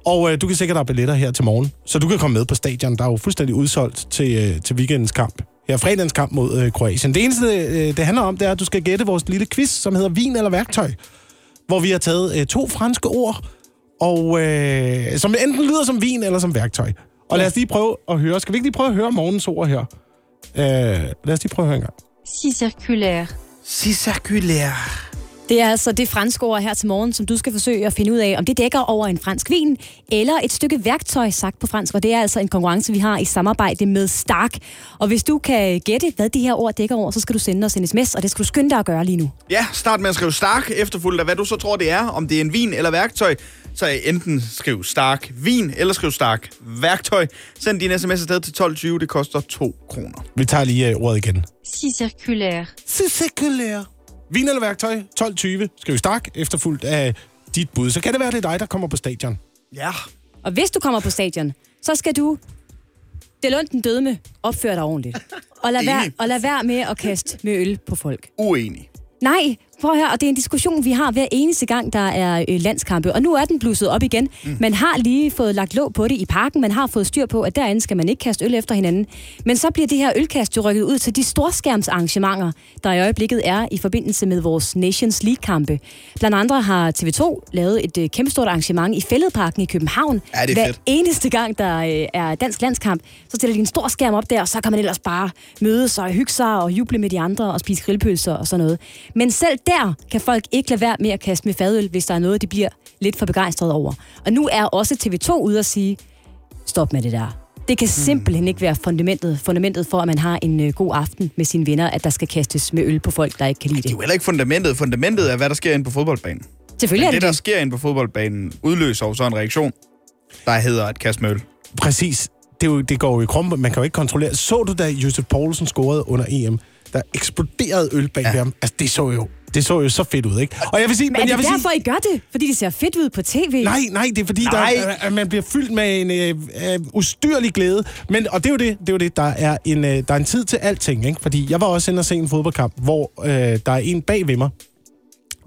Og øh, du kan sikkert have billetter her til morgen, så du kan komme med på stadion. Der er jo fuldstændig udsolgt til, øh, til weekendens kamp. Her fredagens kamp mod øh, Kroatien. Det eneste, øh, det handler om, det er, at du skal gætte vores lille quiz, som hedder Vin eller værktøj. Hvor vi har taget øh, to franske ord, og øh, som enten lyder som vin eller som værktøj. Og lad os lige prøve at høre. Skal vi ikke lige prøve at høre morgens ord her? Øh, lad os lige prøve at høre en gang. Si circulaire. Si cirkulær. Det er altså det franske ord her til morgen, som du skal forsøge at finde ud af, om det dækker over en fransk vin eller et stykke værktøj sagt på fransk. Og det er altså en konkurrence, vi har i samarbejde med Stark. Og hvis du kan gætte, hvad det her ord dækker over, så skal du sende os en sms, og det skal du skynde dig at gøre lige nu. Ja, start med at skrive stark, efterfulgt af hvad du så tror, det er. Om det er en vin eller værktøj, så enten skriv stark vin, eller skriv stark værktøj. Send din sms afsted til 1220, det koster 2 kroner. Vi tager lige øh, ordet igen. Si circulaire. Cirkulær. Vin eller værktøj? 12.20. Skriv stak, efterfulgt af dit bud. Så kan det være, det er dig, der kommer på stadion. Ja. Og hvis du kommer på stadion, så skal du det lundt den døde med opføre dig ordentligt. Og lad, [laughs] være, og lad være med at kaste med øl på folk. Uenig. Nej, prøv her, og det er en diskussion, vi har hver eneste gang, der er øh, landskampe. Og nu er den blusset op igen. Mm. Man har lige fået lagt låg på det i parken. Man har fået styr på, at derinde skal man ikke kaste øl efter hinanden. Men så bliver det her ølkast jo rykket ud til de storskærmsarrangementer, der i øjeblikket er i forbindelse med vores Nations League-kampe. Blandt andre har TV2 lavet et øh, kæmpestort arrangement i Fælledparken i København. Ja, det er Hver fedt. eneste gang, der øh, er dansk landskamp, så stiller de en stor skærm op der, og så kan man ellers bare mødes og hygge sig og juble med de andre og spise grillpølser og sådan noget. Men selv der kan folk ikke lade være med at kaste med fadøl, hvis der er noget, de bliver lidt for begejstrede over. Og nu er også TV2 ude at sige, stop med det der. Det kan simpelthen ikke være fundamentet, fundamentet for, at man har en øh, god aften med sine venner, at der skal kastes med øl på folk, der ikke kan lide Det er det. jo heller ikke fundamentet. Fundamentet er, hvad der sker inde på fodboldbanen. Selvfølgelig er Men det det, der sker inde på fodboldbanen, udløser jo så en reaktion, der hedder et kast med øl. Præcis. Det, er jo, det går jo i krumpe. Man kan jo ikke kontrollere. Så du, da Josef Poulsen scorede under EM, der eksploderede øl bag ja. ham? Altså, det så jo det så jo så fedt ud, ikke? Og jeg vil sige, Men er jeg det vil derfor, sige, I gør det? Fordi det ser fedt ud på tv? Nej, nej, det er fordi, der, Nej. er- at man bliver fyldt med en øh, øh, ustyrlig glæde. Men, og det er jo det, det, er jo det der, er en, øh, der er en tid til alting, ikke? Fordi jeg var også inde og se en fodboldkamp, hvor øh, der er en bag ved mig,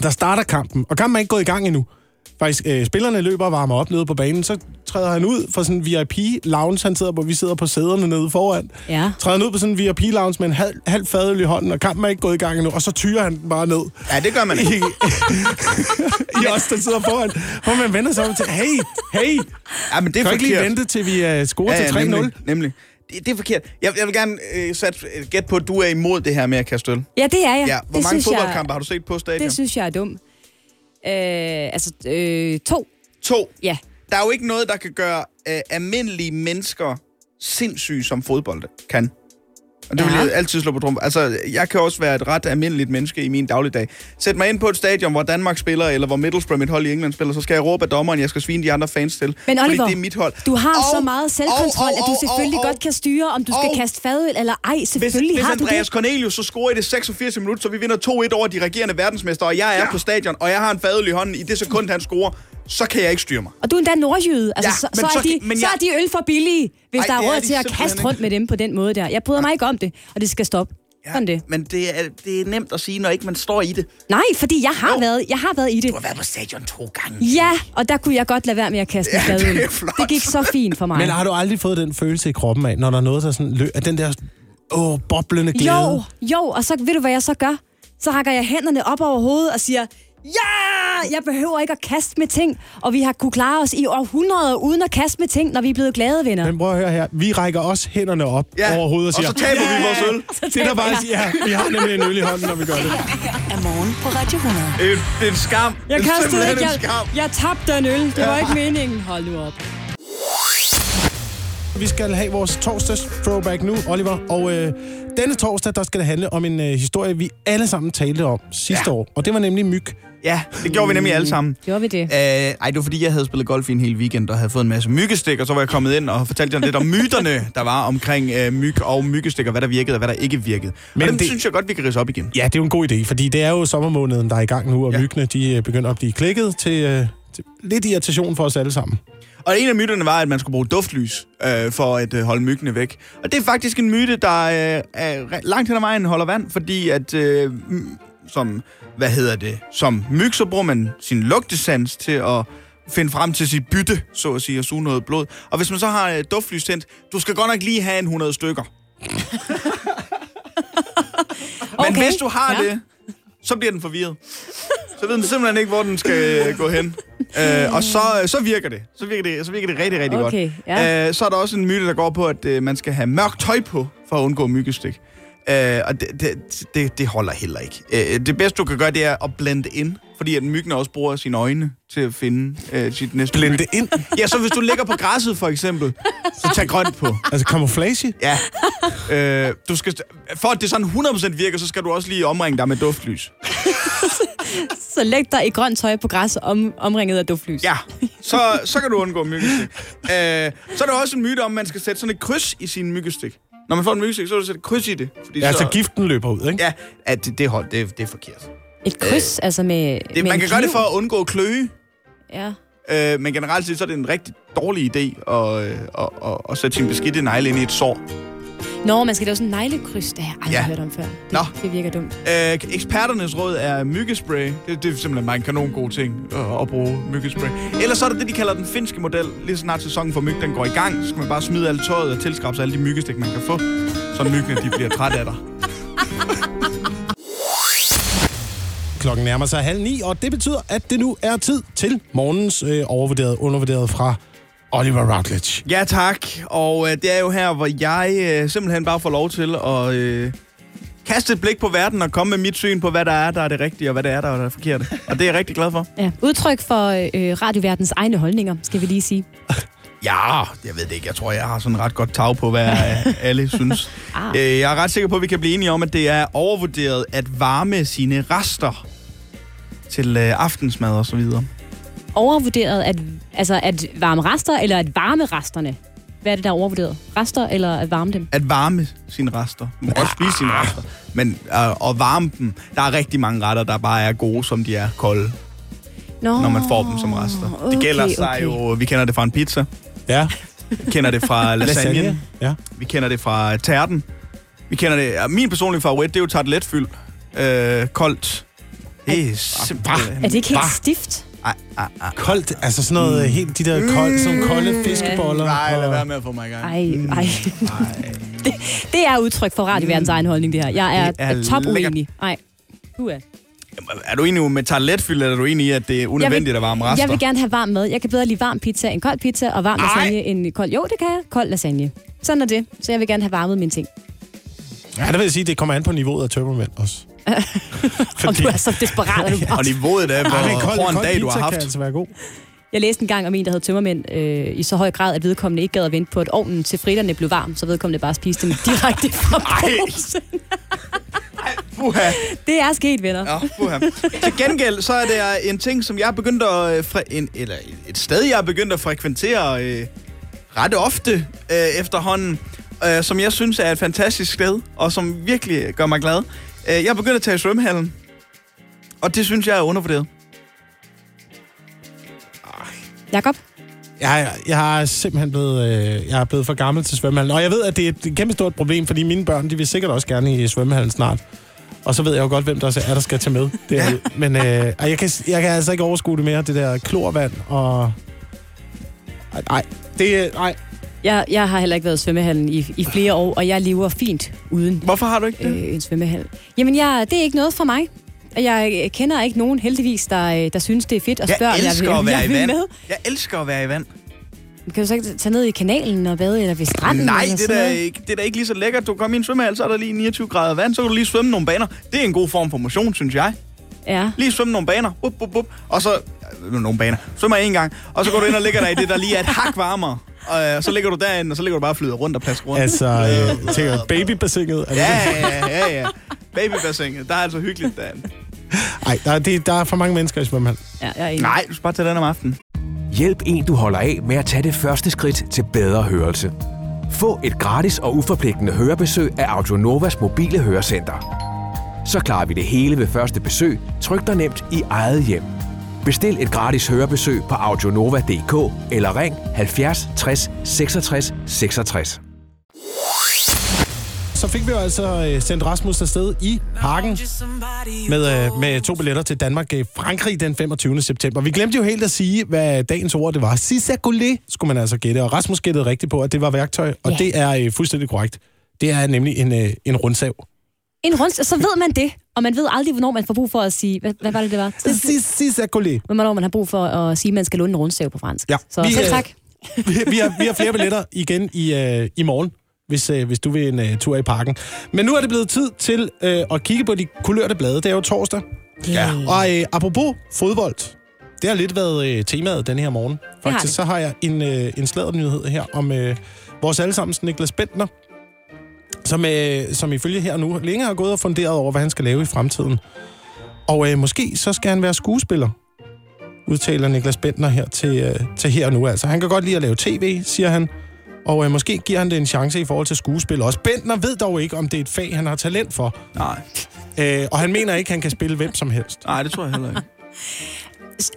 der starter kampen, og kampen er ikke gået i gang endnu. Faktisk, øh, spillerne løber og varmer op nede på banen, så træder han ud fra sådan en VIP-lounge, han sidder på, vi sidder på sæderne nede foran. Ja. Træder han ud på sådan en VIP-lounge med en halv, halv fadøl i hånden, og kampen er ikke gået i gang endnu, og så tyrer han den bare ned. Ja, det gør man ikke. [laughs] I os, der sidder foran. Hvor man vender sig om til, hey, hey, Ja, men det er kan ikke lige vente, til vi uh, scorer Ja, til ja, 3-0? nemlig, nemlig. Det, det er forkert. Jeg, jeg vil gerne øh, sætte øh, gæt på, at du er imod det her med at kaste øl. Ja, det er jeg. Ja, hvor det mange fodboldkampe har du set på stadion? Det synes jeg er dumt. Øh, altså, øh, to. To. Ja. Der er jo ikke noget, der kan gøre øh, almindelige mennesker sindssyge, som fodbold kan. Og det ja. vil jeg altid slå på drum. Altså, jeg kan også være et ret almindeligt menneske i min dagligdag. Sæt mig ind på et stadion, hvor Danmark spiller, eller hvor Middlesbrough, mit hold i England, spiller, så skal jeg råbe af dommeren, jeg skal svine de andre fans til. Men Oliver, fordi det er mit hold. du har Og- så meget selvkontrol, og- at du og- selvfølgelig og- godt kan styre, om du skal og- kaste fadøl eller ej. Hvis, Selvfølgelig hvis har du Andreas det. Cornelius så scorer i det 86 minutter, så vi vinder 2-1 over de regerende verdensmester, og jeg er ja. på stadion, og jeg har en fadøl i hånden i det sekund, han scorer, så kan jeg ikke styre mig. Og du er endda nordjyde. Altså, Ja, så, men så, er så- de, men så jeg- er de øl for billige, hvis Ej, der er det er råd de til at kaste ikke. rundt med dem på den måde der. Jeg bryder mig ikke om det, og det skal stoppe. Sådan det. Men det er, det er nemt at sige, når ikke man står i det. Nej, fordi jeg har, været, jeg har været i det. Du har været på stadion to gange. Ja, og der kunne jeg godt lade være med at kaste ja, [laughs] det er flot. Det gik så fint for mig. Men har du aldrig fået den følelse i kroppen af, når der er noget, der sådan lø- at den der åh, boblende glæde? Jo, jo, og så ved du, hvad jeg så gør? Så rækker jeg hænderne op over hovedet og siger, ja, jeg behøver ikke at kaste med ting. Og vi har kunne klare os i århundreder uden at kaste med ting, når vi er blevet glade venner. Men prøv at høre her. Vi rækker også hænderne op Ja, over hovedet og og siger... så taber vi vores øl. Så [laughs] Det er der bare siger, ja, vi har nemlig en øl i hånden, når vi gør det. Er morgen på Radio 100. Det er, en skam. Jeg det er kastede ikke. Jeg, jeg tabte en øl. Det var ikke meningen. Hold nu op. Vi skal have vores torsdags throwback nu, Oliver. Og øh, denne torsdag, der skal det handle om en øh, historie, vi alle sammen talte om sidste Ja. år. Og det var nemlig myg. Ja, det gjorde vi nemlig alle sammen. Gjorde vi det? Uh, ej, det var fordi, jeg havde spillet golf i en hel weekend og havde fået en masse myggestik, og så var jeg kommet ind og fortalte jer lidt om myterne, der var omkring uh, myg og myggestikker, hvad der virkede og hvad der ikke virkede. Men Men dem det... synes jeg godt, vi kan rise op igen. Ja, det er jo en god idé, fordi det er jo sommermåneden, der er i gang nu, og Ja. myggene, de øh, begynder at blive klikket til, øh, til lidt irritation for os alle sammen. Og en af myterne var, at man skulle bruge duftlys øh, for at øh, holde myggene væk. Og det er faktisk en myte, der øh, er langt hen ad vejen holder vand, fordi at øh, som, hvad hedder det, som myg, så bruger man sin lugtesans til at finde frem til sit bytte, så at sige, og suge noget blod. Og hvis man så har øh, duftlys tændt, du skal godt nok lige have en 100 stykker. [laughs] Men Okay, hvis du har ja. det, så bliver den forvirret. Så ved den simpelthen ikke, hvor den skal øh, gå hen. Øh, og så, så virker det. Så virker det, så virker det rigtig, rigtig Okay, godt. ja. Øh, så er der også en myte, der går på, at øh, man skal have mørkt tøj på, for at undgå myggestik. Øh, og det, det, det, det holder heller ikke. Øh, det bedste, du kan gøre, det er at blende ind. Fordi at myggen også bruger sine øjne til at finde øh, sit næste Blende myg. ind? Ja, så hvis du ligger på græsset, for eksempel, så tag grønt på. Altså camouflage? Ja. Øh, du skal, for at det sådan 100% virker, så skal du også lige omringe dig med duftlys. [laughs] Så læg dig i grønt tøj på græs om, omringet af duftlys. Ja, så, så kan du undgå myggestik. [laughs] Øh, så er der også en myte om, at man skal sætte sådan et kryds i sin myggestik. Når man får en myggestik, så er du sætte et kryds i det. Fordi Ja, så giften løber ud, ikke? Ja, at det, det, hold, det, det er forkert. Et kryds, øh, altså med, Det, med man kan gøre det for at undgå kløe, Ja. øh, men generelt set, så er det en rigtig dårlig idé at, øh, at, at, at sætte sin beskidte negle ind i et sår. Nå, man skal lave sådan en neglekryds, det har jeg aldrig Ja. hørt om før. Det, Nå. det virker dumt. Øh, eksperternes råd er myggespray. Det, det er simpelthen bare en kanon god ting at, at bruge myggespray. Ellers så er der det, de kalder den finske model. Lige så snart sæsonen for myg den går i gang, så skal man bare smide alt tøjet og tilskrabe sig alle de myggestik, man kan få. Så myggene de bliver trætte af dig. Klokken nærmer sig halv ni, og det betyder, at det nu er tid til morgens øh, overvurderet, undervurderet fra Oliver Routledge. Ja tak, og øh, det er jo her, hvor jeg øh, simpelthen bare får lov til at øh, kaste et blik på verden og komme med mit syn på, hvad der er, der er det rigtige, og hvad det er, der er det forkerte. Og det er jeg rigtig glad for. Ja. Udtryk for øh, radioverdens egne holdninger, skal vi lige sige. [laughs] Ja, jeg ved det ikke. Jeg tror, jeg har sådan ret godt tag på, hvad [laughs] alle synes. Ah. Øh, Jeg er ret sikker på, at vi kan blive enige om, at det er overvurderet at varme sine rester til øh, aftensmad og så videre. Overvurderet at, altså at varme rester, eller at varme resterne? Hvad er det, der er overvurderet? Rester, eller at varme dem? At varme sine rester. Du må også spise sine rester. Men øh, at varme dem, der er rigtig mange retter, der bare er gode, som de er kolde, Nå, når man får dem som rester. Det gælder okay, sig okay. jo, vi kender det fra en pizza, Ja. vi kender det fra [laughs] lasagne. Ja. vi kender det fra tærten, vi kender det, min personlige favorit, det er jo tarteletfyld, øh, koldt. Det er. Er det ikke helt Bah. stift? Ej, ej, ej. Koldt, altså sådan noget, mm. helt de der kolde, sådan nogle kolde fiskeboller. Nej, lad være med at få mig i gang. Ej, ej. [laughs] det, det er udtryk for radioverdens egen holdning, det her. Jeg er, Det er er top uenig. Nej. Uha. Er du enig med tarteletfyld, eller er du enig i, at det er unødvendigt at varme rester? Jeg vil gerne have varm mad. Jeg kan bedre lide varm pizza end kold pizza, og varm Ej. lasagne end kold... Jo, det kan jeg. Kold lasagne. Sådan er det. Så jeg vil gerne have varmet mine ting. Ja, det vil jeg sige, det kommer an på niveauet af tømmermænd også. [laughs] Om du er så desperat, at du Og niveauet er, [laughs] hvor men kold, hård en kold dag du har haft. kan altså være god. Jeg læste en gang om en, der havde tømmermænd øh, i så høj grad, at vedkommende ikke gad at vente på, at ovnen til fritterne blev varm, så vedkommende bare spiste dem direkte [laughs] fra posen. Uha. Det er sket, venner. Ja, puha. Til gengæld, så er det en ting, som jeg er begyndt at... øh, Fre- en, eller et sted, jeg er begyndt at frekventere øh, ret ofte øh, efterhånden, øh, som jeg synes er et fantastisk sted, og som virkelig gør mig glad. Øh, jeg er begyndt at tage i svømmehallen, og det synes jeg er undervurderet. Jakob? Jeg, jeg er simpelthen blevet, øh, jeg er blevet for gammel til svømmehallen. Og jeg ved, at det er et kæmpe stort problem, fordi mine børn, de vil sikkert også gerne i svømmehallen snart. Og så ved jeg jo godt, hvem der er, der skal tage med. Det er, Men øh, jeg, kan, jeg kan altså ikke overskue det mere, det der klorvand og... Ej, Nej, det nej. Jeg, jeg har heller ikke været i svømmehallen i, i flere år, og jeg lever fint uden Hvorfor har du ikke det? øh, en svømmehal. Jamen, jeg, det er ikke noget for mig. Jeg kender ikke nogen, heldigvis, der, øh, der synes, det er fedt at Jeg spørge. om elsker vil, at være jeg i vil vand. Med. Jeg elsker at være i vand. Kan du så ikke tage ned i kanalen og bade, eller ved stranden? Nej, eller det er, sådan da noget? ikke, det er da ikke lige så lækkert. Du kommer i en svømmehal, så er der lige 29 grader vand, så kan du lige svømme nogle baner. Det er en god form for motion, synes jeg. Ja. Lige svømme nogle baner, bup, bup, bup, og så... øh, Nogle baner. Svømmer en gang, og så går du ind og ligger der i det, der lige er et hak varmere. Og øh, så ligger du derinde, og så ligger du bare og flyder rundt og plasker rundt. Altså, øh, jeg tænker, babybassinet. Ja, ja, ja, ja. Babybassinet, der er altså hyggeligt derinde. Ej, der, er- det, der er for mange mennesker i svømmehallen. Ja, jeg er enig. Nej, du skal bare tage den om aftenen. Hjælp en, du holder af med at tage det første skridt til bedre hørelse. Få et gratis og uforpligtende hørebesøg af Audionovas mobile hørecenter. Så klarer vi det hele ved første besøg, tryk dig nemt i eget hjem. Bestil et gratis hørebesøg på audionova.dk eller ring 70 60 66 66. Så fik vi jo altså øh, sendt Rasmus afsted i parken med, øh, med to billetter til Danmark øh, Frankrig den 25. september. Vi glemte jo helt at sige, hvad dagens ord det var. Cisacolé skulle man altså gætte, og Rasmus gættede rigtigt på, at det var værktøj, og Ja. det er fuldstændig korrekt. Det er nemlig en, en rundsav. En rund, så ved man det, og man ved aldrig, hvornår man får brug for at sige... Hvad, hvad var det, det var? Cisacolé. Hvornår man har brug for at sige, at man skal låne en rundsav på fransk. Ja. Så Vi, selv øh, tak. vi, vi, har, vi har flere billetter igen i, øh, i morgen, hvis, øh, hvis du vil en øh, tur i parken. Men nu er det blevet tid til øh, at kigge på de kulørte blade. Det er jo torsdag. Ja. Og øh, apropos fodbold, det har lidt været øh, temaet den her morgen. har Faktisk det. så har jeg en, øh, en sladdernyhed her om øh, vores allesammens Niklas Bentner, som, øh, som ifølge her nu længe har gået og funderet over, hvad han skal lave i fremtiden. Og øh, måske så skal han være skuespiller, udtaler Niklas Bentner her til, øh, til her nu. Altså, han kan godt lide at lave tv, siger han. Og øh, måske giver han det en chance i forhold til skuespil også. Bentner ved dog ikke, om det er et fag, han har talent for. Nej. Øh, og han mener ikke, han kan spille hvem som helst. Nej, det tror jeg heller ikke. [laughs]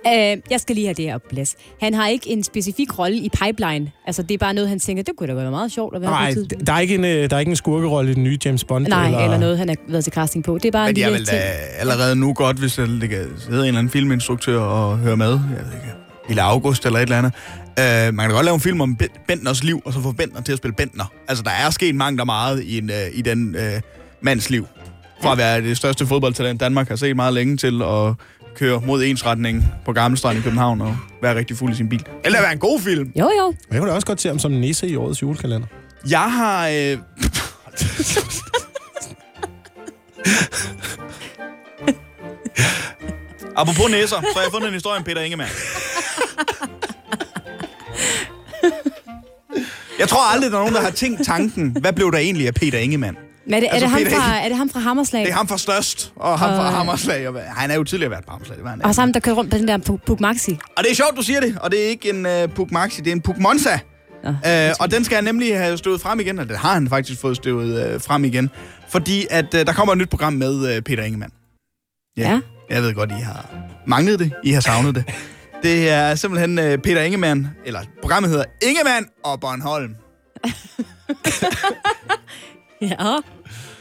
Øh, jeg skal lige have det her på plads. Han har ikke en specifik rolle i pipeline. Altså, det er bare noget, han tænker, det kunne da være meget sjovt at være Nej, på der er ikke en, øh, der er ikke en skurkerolle i den nye James Bond. Nej, eller... eller noget, han har været til casting på. Det er bare Men en de er vel ting. da allerede nu godt, hvis der ligger, sidder en eller anden filminstruktør og hører med. Jeg ved ikke, Lille August eller et eller andet. Uh, man kan da godt lave en film om Ben- Bentners liv, og så få Bentner til at spille Bentner. Altså, der er sket mangt og meget i, en, uh, i den uh, mands liv. Fra at være det største fodboldtalent, Danmark har set meget længe til at køre mod ensretning på Gammelstrand i København og være rigtig fuld i sin bil. Eller være en god film. Jo, jo. Jeg kunne da også godt se ham som nisse i årets julekalender. Jeg har... Øh... [laughs] Apropos næser, så har jeg fundet en historie om Peter Ingemann. Jeg tror aldrig, der er nogen, der har tænkt tanken, hvad blev der egentlig af Peter Ingemann? Men er det, Altså, er, det ham fra, er det ham fra Hammerslag? Det er ham fra Størst, og ham fra Og- Hammerslag. Og, han er jo tidligere været på Hammerslag. Det var han, Og sammen, der kører rundt på den der Puk Maxi. og det er sjovt, du siger det, og det er ikke en uh, Puk Maxi, det er en Puk Monza. Uh, og den skal han nemlig have støvet frem igen, og det har han faktisk fået støvet uh, frem igen. Fordi at uh, der kommer et nyt program med uh, Peter Ingemann. Ja. Jeg ved godt, I har manglet det. I har savnet det. [laughs] Det er simpelthen uh, Peter Ingemann, eller programmet hedder Ingemann og Bornholm. [laughs] [laughs] Ja.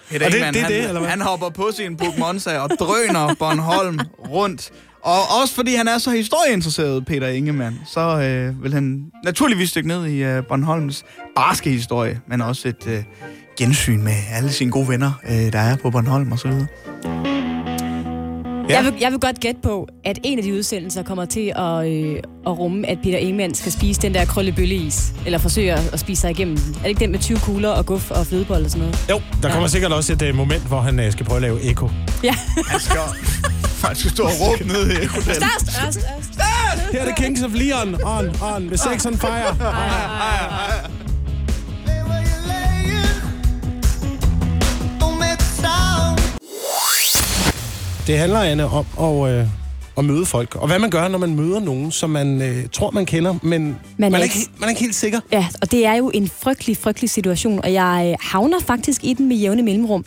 Peter Og det- Ingemann, det han, det, eller hvad? han hopper på sin Puk Monza og drøner [laughs] Bornholm rundt. Og også fordi han er så historieinteresseret, Peter Ingemann, så øh, vil han naturligvis stikke ned i øh, Bornholms barske historie, men også et øh, gensyn med alle sine gode venner, øh, der er på Bornholm og så videre. Jeg, vil, jeg vil godt gætte på, at en af de udsendelser kommer til at, øh, at rumme, at Peter Ingemann skal spise den der krøllebølleis. Eller forsøge at, at spise sig igennem den. Er det ikke den med 20 kugler og guf og flødebold og sådan noget? Jo, der kommer sikkert også et uh, moment, hvor han uh, skal prøve at lave eko. Ja. Han skal, han skal stå og råbe ned i hotellet. Størst, størst, størst. Her er det Kings of Leon. On, on, med Sex on Fire. Det handler, Anne, om at, øh, at møde folk. Og hvad man gør, når man møder nogen, som man øh, tror, man kender, men man, man, er ikke- ikke, man er ikke helt sikker. Ja, og det er jo en frygtelig, frygtelig situation, og jeg øh, havner faktisk i den med jævne mellemrum.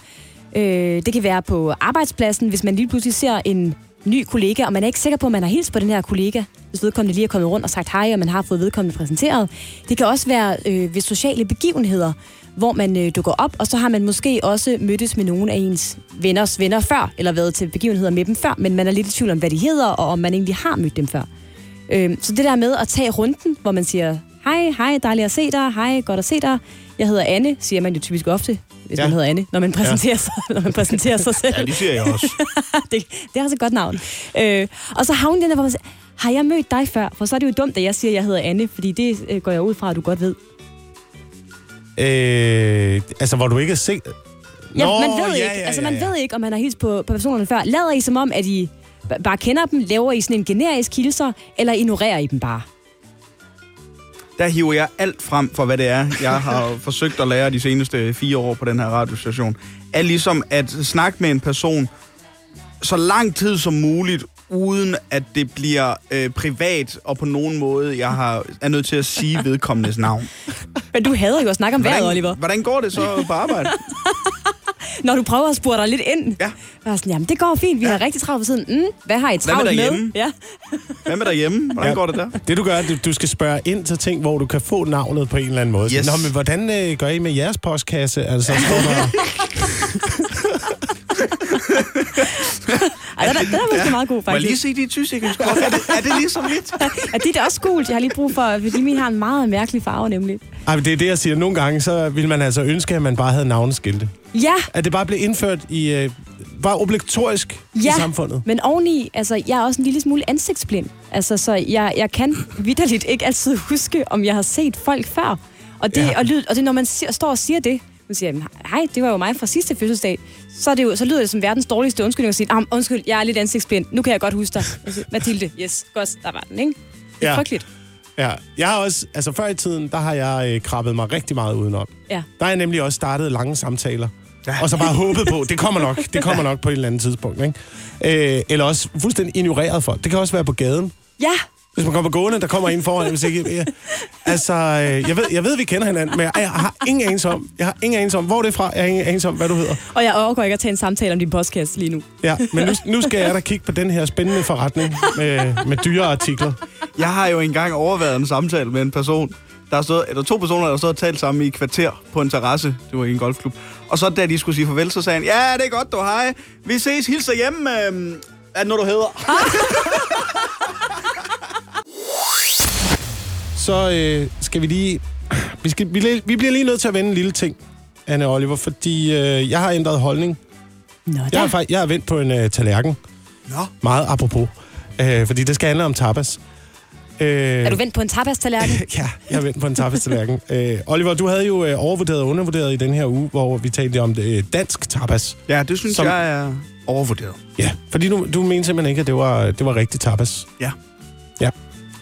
Øh, det kan være på arbejdspladsen, hvis man lige pludselig ser en ny kollega, og man er ikke sikker på, at man har hilst på den her kollega, hvis vedkommende lige er kommet rundt og sagt hej, og man har fået vedkommende præsenteret. Det kan også være øh, ved sociale begivenheder, hvor man øh, dukker op, og så har man måske også mødtes med nogle af ens venners venner før, eller været til begivenheder med dem før, men man er lidt i tvivl om, hvad de hedder, og om man egentlig har mødt dem før. Øh, så det der med at tage runden, hvor man siger, hej, hej, dejligt at se dig, hej, godt at se dig. Jeg hedder Anne, siger man jo typisk ofte, hvis Ja. ja. man hedder Anne, når man præsenterer, ja. sig, [laughs] når man præsenterer sig selv. Ja, det siger jeg også. [laughs] det, det er også et godt navn. Øh, og så havner den der, hvor man siger, har jeg mødt dig før? For så er det jo dumt, at jeg siger, at jeg hedder Anne, fordi det øh, går jeg ud fra, at du godt ved. Øh, altså, hvor du ikke er set... Ja, man ved ja, ikke. ja, altså, ja, man ja. ved ikke, om man har hilst på, på personerne før. Lader I som om, at I bare kender dem? Laver I sådan en generisk hilser? Eller ignorerer I dem bare? Der hiver jeg alt frem for, hvad det er, jeg har [laughs] forsøgt at lære de seneste fire år på den her radiostation. Er ligesom at snakke med en person så lang tid som muligt, uden at det bliver øh, privat, og på nogen måde, jeg har, er nødt til at sige vedkommendes navn. [laughs] Men du hader jo at snakke om vejret, Hvordan, Oliver. hvordan går det så på arbejde? [laughs] når du prøver at spurgte dig lidt ind. Ja. Jeg var sådan, jamen det går fint, vi har rigtig travlt på siden. Mm, hvad har I med travlt med? derhjemme? Ja. Hvad med derhjemme? Hvordan Ja. går det der? Det du gør, du, du skal spørge ind til ting, hvor du kan få navnet på en eller anden måde. Yes. Nå, men hvordan øh, gør I med jeres postkasse? Altså, står der... [laughs] [laughs] Ej, den er, den er måske meget god, Må jeg lige faktisk. se dit tysikkerskort? Er det, er det ligesom mit? [laughs] Ja, dit er også gult. Jeg har lige brug for, fordi min har en meget mærkelig farve, nemlig. Ej, men det er det, jeg siger. Nogle gange, så vil man altså ønske, at man bare havde navneskilte. Ja, At det bare blev indført i... Øh, bare obligatorisk ja. i samfundet. men oveni, altså, jeg er også en lille smule ansigtsblind. Altså, så jeg, jeg kan vidderligt ikke altid huske, om jeg har set folk før. Og det, Ja. ja. og, lyd, og det når man siger, står og siger det, nu siger jeg, hej, det var jo mig fra sidste fødselsdag, så, er det jo, så lyder det som verdens dårligste undskyldning at sige, ah, undskyld, jeg er lidt ansigtsblind, nu kan jeg godt huske dig. Jeg siger, Mathilde, yes, godt, der var den, ikke? Det er Ja. ja. frygteligt. Ja, jeg har også, altså før i tiden, der har jeg øh, krabbet mig rigtig meget udenom. Ja. Der har jeg nemlig også startet lange samtaler. Ja. Og så bare håbet på, det kommer nok, det kommer nok på et eller andet tidspunkt. Ikke? Øh, eller også fuldstændig ignoreret folk. Det kan også være på gaden. Ja, Hvis man kommer gående, der kommer en foran, hvis ikke... Ja. Altså, øh, jeg ved, jeg ved, vi kender hinanden, men jeg, jeg har ingen anelse om, jeg har ingen anelse om, hvor det er fra, jeg har ingen anelse om, hvad du hedder. og jeg overgår ikke at tage en samtale om din postkasse lige nu. Ja, men nu, nu skal jeg da kigge på den her spændende forretning med, med dyre artikler. Jeg har jo engang overvejet en samtale med en person. Der er stået, eller to personer, der har stået og talt sammen i et kvarter på en terrasse. Det var i en golfklub. Og så da de skulle sige farvel, så sagde han, ja, det er godt, du hej. Vi ses, hilser hjemme. Øhm, er det noget, du hedder? [laughs] Så øh, skal vi lige... Vi, skal, vi, vi bliver lige nødt til at vende en lille ting, Anne Oliver, fordi øh, jeg har ændret holdning. Nå, Jeg har, jeg har vendt på en øh, tallerken. Nå. Meget apropos. Øh, fordi det skal handle om tapas. Øh, Er du vendt på en tapas-tallerken? [laughs] Ja, jeg har vendt på en tapas-tallerken. [laughs] øh, Oliver, du havde jo øh, overvurderet og undervurderet i den her uge, hvor vi talte om øh, dansk tapas. Ja, det synes Som- jeg er overvurderet. Ja, fordi du, du mente simpelthen ikke, at det var, det var rigtig tapas. Ja.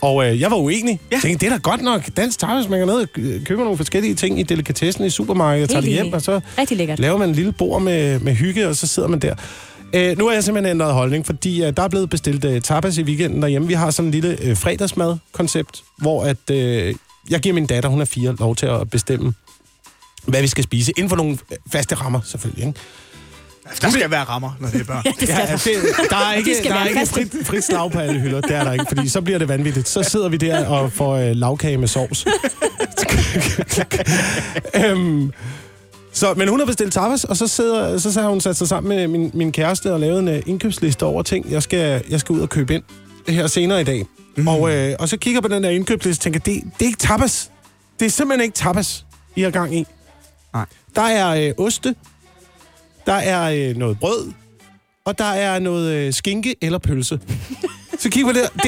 Og øh, jeg var uenig. Ja. Jeg tænkte, det er da godt nok dansk tapas. Man kan ned og øh, købe nogle forskellige ting i delikatessen i supermarkedet, tager det hjem, og så Rigtig lækkert. laver man en lille bord med, med hygge, og så sidder man der. Øh, nu har jeg simpelthen ændret holdning, fordi øh, der er blevet bestilt øh, tapas i weekenden derhjemme. Vi har sådan en lille øh, fredagsmad-koncept, hvor at, øh, jeg giver min datter, hun er fire, lov til at bestemme, hvad vi skal spise. Inden for nogle øh, faste rammer, selvfølgelig. Ikke? Der skal være rammer, når det er børn. [laughs] Det skal Ja, altså, det, der er ikke, De der er ikke frit, frit slag på alle hylder. Det er der ikke, fordi så bliver det vanvittigt. Så sidder vi der og får øh, lavkage med sovs. [laughs] øhm, så, men hun har bestilt tapas, og så, sidder, så har hun sat sig sammen med min, min kæreste og lavet en øh, indkøbsliste over ting, jeg skal, jeg skal ud og købe ind her senere i dag. Mm. Og, øh, og så kigger på den der indkøbsliste og tænker, det, det er ikke tapas. Det er simpelthen ikke tapas, I har gang i. Nej. Der er øh, oste, der er øh, noget brød, og der er noget øh, skinke eller pølse. Så kig på det. Det,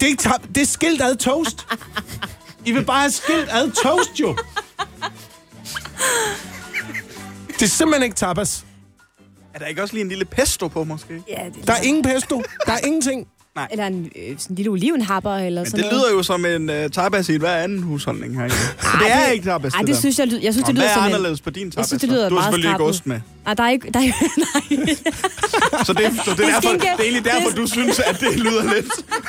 det, er ikke tab- det er skilt ad toast. I vil bare have skilt ad toast, jo. Det er simpelthen ikke tapas. Er der ikke også lige en lille pesto på, måske? Ja, det, Der er ingen pesto. Der er ingenting. Eller en, øh, sådan en lille olivenhapper eller Men sådan det noget. lyder jo som en uh, tapas i hver anden husholdning her. Ej, det er ikke tapas, Ej, det der. synes jeg, jeg synes, Nå, det lyder hvad som er en... anderledes på din tapas? Jeg synes, det lyder Du har selvfølgelig ikke ost med. Nej, der er ikke... Der er, [laughs] nej. Så det, så det, er, derfor, det er egentlig derfor, Det- du synes, at det lyder lidt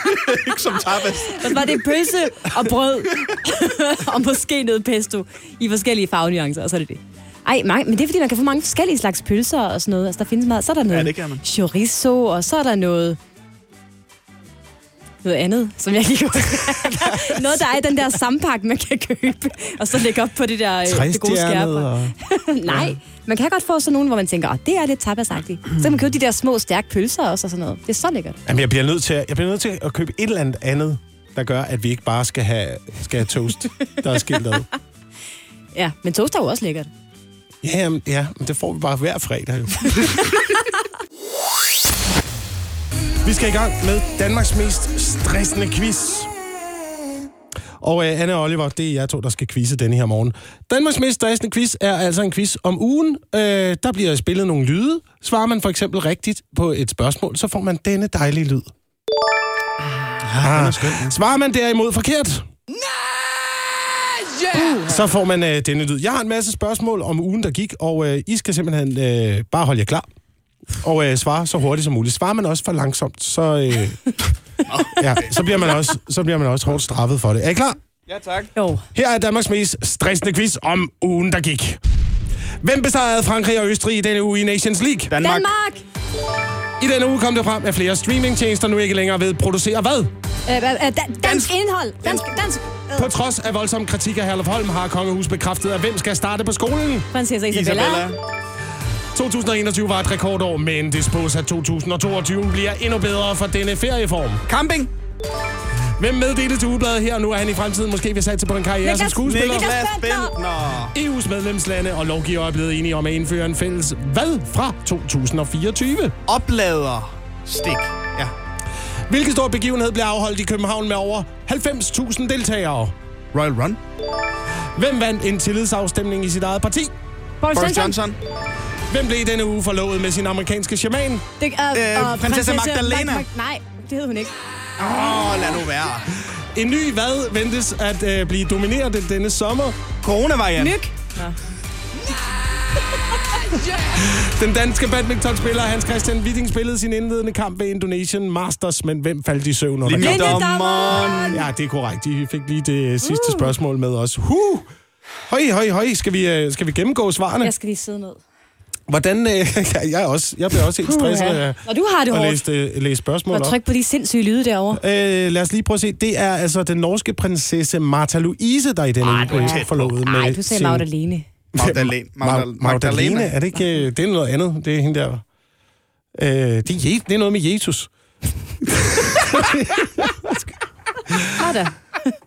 [laughs] ikke som tapas. Der var det pølse og brød. [laughs] og måske noget pesto i forskellige farvenuancer, og så er det det. Ej, mange, men det er fordi, man kan få mange forskellige slags pølser og sådan noget. Altså, der findes meget. Så er der noget det kan man. chorizo, og så er der noget noget andet, som jeg ikke. [laughs] Noget, der er i den der sampakke, man kan købe, og så lægge op på det der øh, det gode skærp. og... [laughs] Nej, man kan godt få sådan nogle, hvor man tænker, oh, det er lidt tapasagtigt. Så kan man købe de der små, stærke pølser også og sådan noget. Det er så lækkert. Jamen, jeg bliver, nødt til, at- jeg bliver nødt til at købe et eller andet andet, der gør, at vi ikke bare skal have, skal have toast, der er skilt ad. Ja, men toast er jo også lækkert. Ja, jamen, ja, men det får vi bare hver fredag jo. [laughs] vi skal i gang med Danmarks mest stressende quiz. Og øh, Anne og Oliver, det er jer to, der skal quizze denne her morgen. Danmarks mest stressende quiz er altså en quiz om ugen. Øh, der bliver spillet nogle lyde. Svarer man for eksempel rigtigt på et spørgsmål, så får man denne dejlige lyd. Ah. Svarer man derimod forkert, så får man øh, denne lyd. Jeg har en masse spørgsmål om ugen, der gik, og øh, I skal simpelthen øh, bare holde jer klar og øh, svare så hurtigt som muligt. Svarer man også for langsomt, så, øh, [laughs] ja, så, bliver man også, så bliver man også hårdt straffet for det. Er I klar? Ja, tak. Jo. Her er Danmarks mest stressende quiz om ugen, der gik. Hvem besejrede Frankrig og Østrig i denne uge i Nations League? Danmark. Danmark! I denne uge kom det frem, at flere streamingtjenester nu ikke længere ved producere hvad? Øh, øh, øh, dan- dansk indhold. Dansk, dansk. På trods af voldsom kritik af Herluf Holm har Kongehus bekræftet, at hvem skal starte på skolen? Prinsesse Isabella. Isabella. 2021 var et rekordår, men det spås, at 2022 bliver endnu bedre for denne ferieform. Camping. Hvem meddelte til ugebladet her og nu, at han i fremtiden måske vil satse på en karriere som Niklas- skuespiller? Niklas Bentner. EU's medlemslande og lovgiver er blevet enige om at indføre en fælles hvad fra 2024. Oplader. Stik. Ja. Hvilken stor begivenhed blev afholdt i København med over 90.000 deltagere? Royal Run. Hvem vandt en tillidsafstemning i sit eget parti? Boris Boris Johnson. Johnson. Hvem blev i denne uge forlovet med sin amerikanske shaman? Det, er, Øh, og prinsesse Magdalena. Mag- Mag- nej, det hed hun ikke. Åh, oh, lad nu være. En ny hvad ventes at øh, blive domineret denne sommer? Corona-variant. Myg. Den danske badmintonspiller Hans Christian Witting spillede sin indledende kamp ved Indonesian Masters, men hvem faldt i søvn under kampen? Ja, det er korrekt. De fik lige det sidste uh. spørgsmål med os. Huh! Høj, høj, høj. Skal vi, øh, skal vi gennemgå svarene? Jeg skal lige sidde ned. Hvordan... Øh, [laughs] jeg, er også, jeg bliver også helt stresset af Og du har det at hårdt. læse, øh, læse spørgsmål Og op. tryk på de sindssyge lyde derovre. Øh, lad os lige prøve at se. Det er altså den norske prinsesse Martha Louise, der i denne Ej, uge er på. forlovet med Nej, du sagde Magdalene. Magdalene. Magdalene. Magdalene. Er det ikke... øh, Det er noget andet. Det er hende der... Øh, det, er, Je- det er noget med Jesus. [laughs]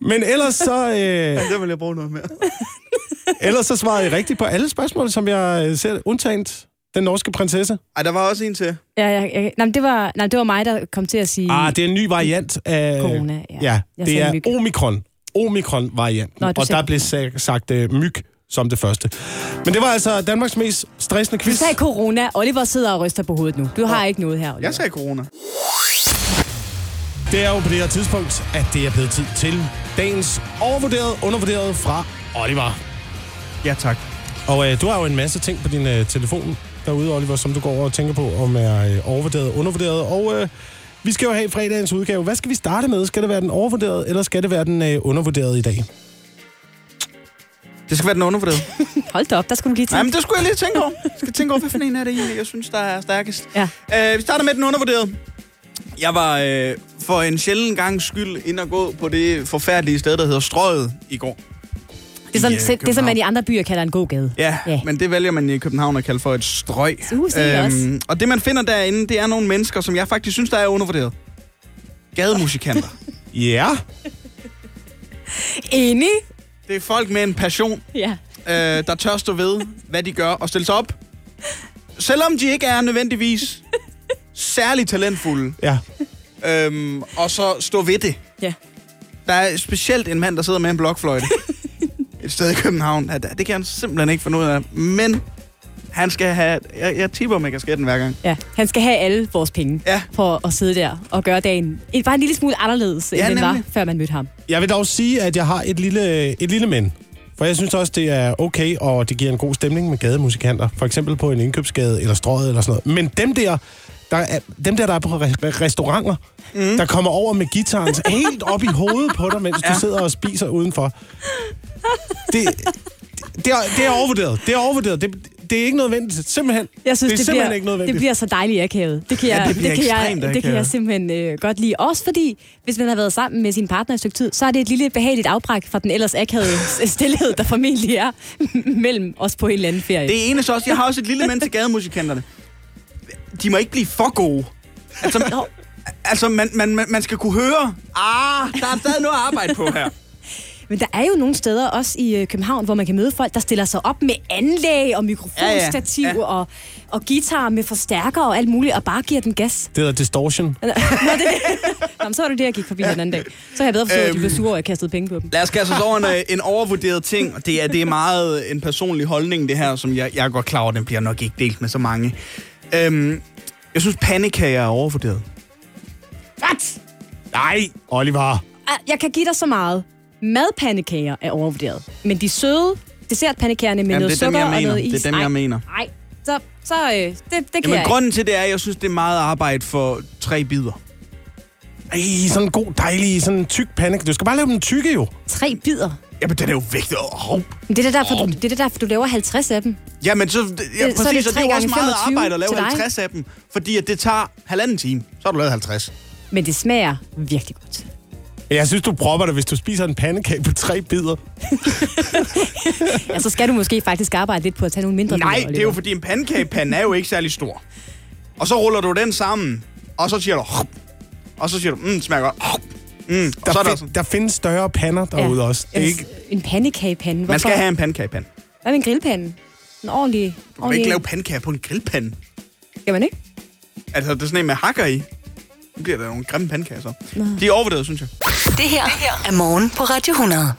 Men ellers så... Øh, Det vil jeg bruge noget mere. [laughs] [laughs] ellers så svarede jeg rigtigt på alle spørgsmål, som jeg øh, ser, undtaget den norske prinsesse. Ej, der var også en til. Ja, ja, ja. Nej, det var, nej, det var mig, der kom til at sige... Ah, det er en ny variant af... Corona, ja. Ja, Jeg det er myg. omikron. Omikron-varianten. Nå, du Og sagde- der blev sa- sagt uh, myg som det første. Men det var altså Danmarks mest stressende Du quiz. sagde corona. Oliver sidder og ryster på hovedet nu. Du har ikke noget her, Oliver. Jeg sagde corona. Det er jo på det her tidspunkt, at det er blevet tid til dagens overvurderet, undervurderet fra Oliver. Ja, tak. Og øh, du har jo en masse ting på din øh, telefon derude, Oliver, som du går over og tænker på, om er øh, overvurderet, undervurderet. Og øh, vi skal jo have fredagens udgave. Hvad skal vi starte med? Skal det være den overvurderede, eller skal det være den øh, undervurderede i dag? Det skal være den undervurderede. [laughs] Hold da op, der skulle du lige tænke. Nej, men det skulle jeg lige tænke over. Jeg skal tænke over, hvad for en er det egentlig, jeg synes, der er stærkest. Ja. Uh, vi starter med den undervurderede. Jeg var uh, for en sjælden gang skyld ind og gå på det forfærdelige sted, der hedder Strøget i går. Det er, sådan, i, øh, det, som man i andre byer kalder en god gade. Ja, Ja. men det vælger man i København at kalde for et strøg. Uh, se også. og det, man finder derinde, det er nogle mennesker, som jeg faktisk synes, der er undervurderet. Gademusikanter. [laughs] Ja. Enig? det er folk med en passion, Ja. øh, der tør stå ved, hvad de gør, og stille sig op. Selvom de ikke er nødvendigvis særlig talentfulde. Ja. Øhm, og så stå ved det. Ja. Der er specielt en mand, der sidder med en blokfløjte. [laughs] et sted i København. Ja, Det kan han simpelthen ikke finde ud af. Men han skal have... Jeg, jeg tipper med kasketten hver gang. ja. Han skal have alle vores penge Ja. for at sidde der og gøre dagen en- bare en lille smule anderledes, end Ja, den var, nemlig. før man mødte ham. Jeg vil dog sige, at jeg har et lille, et lille men. For jeg synes også, det er okay, og det giver en god stemning med gademusikanter. For eksempel på en indkøbsgade eller strøget eller sådan noget. Men dem der, der er, dem der, der er på re- restauranter, mm. der kommer over med gitaren helt op i hovedet på dig, mens ja. Ja. du sidder og spiser udenfor. Det, det, er, det er overvurderet. Det er overvurderet. Det, det er ikke nødvendigt. Simpelthen. Jeg synes, det er det, simpelthen bliver, ikke nødvendigt. det bliver så dejligt akavet. Det kan Ja, jeg, det bliver kan jeg, det kan jeg simpelthen øh, godt lide. Også fordi, hvis man har været sammen med sin partner i et stykke tid, så er det et lille behageligt afbræk fra den ellers akavede stillhed, der formentlig er mellem os på en eller anden ferie. Det ene så også, jeg har også et lille mænd til gademusikanterne. De må ikke blive for gode. Altså, altså man, man, man- man skal kunne høre, ah, der er stadig noget at arbejde på her. Men der er jo nogle steder, også i øh, København, hvor man kan møde folk, der stiller sig op med anlæg og mikrofonstativ Ja, ja, ja. Og, og guitar med forstærker og alt muligt, og bare giver den gas. Det hedder distortion. [laughs] Nå, det, Nå, men så var det det, jeg gik forbi ja. den anden dag. Så har jeg bedre forstået, at de Øhm. blev sure, og jeg kastede penge på dem. Lad os kaste os over en, øh, en overvurderet ting, og det er, det er meget en personlig holdning, det her, som jeg, jeg er godt klar over, den bliver nok ikke delt med så mange. Øhm, jeg synes, pandekager er overvurderet. What? Nej, Oliver. Ah, Jeg kan give dig så meget. Madpandekager er overvurderet. Men de søde dessertpandekagerne med Jamen, noget det er dem, sukker jeg og noget is. Det er dem, jeg mener. Nej, så, så øh, det, det kan Jamen, jeg grunden til det er, at jeg synes, det er meget arbejde for tre bidder. Ej, sådan en god, dejlig, sådan en tyk pande. Du skal bare lave dem tykke jo. Tre bidder. Jamen, den er jo vægtet. Oh. Men det er da derfor, du, det er da derfor, du laver 50 af dem. Jamen, så, ja, så er det præcis, og det er jo også meget 25 arbejde at lave til dig. 50 af dem, fordi at det tager halvanden time. Så har du lavet 50. Men det smager virkelig godt. Jeg synes, du propper det, hvis du spiser en pandekage på tre bidder. Ja, [laughs] så skal du måske faktisk arbejde lidt på at tage nogle mindre Nej, bidder, det er jo fordi en pandekagepande er jo ikke særlig stor. Og så ruller du den sammen, og så siger du... Og så siger du, mm, smager godt. Hup." Mm, og Der, så er der fin, sådan, der findes større pander derude ja. også. Det er Altså, ikke, En pandekagepande. man Hvorfor? skal have en pandekagepande. Hvad med en grillpande? En ordentlig... Du kan ikke lave pandekager på en grillpande. Skal man ikke? Altså, det er sådan en med hakker i. Nu bliver der nogle grimme pandekager så. De er overvurderet, synes jeg. Det her er morgen på Radio 100.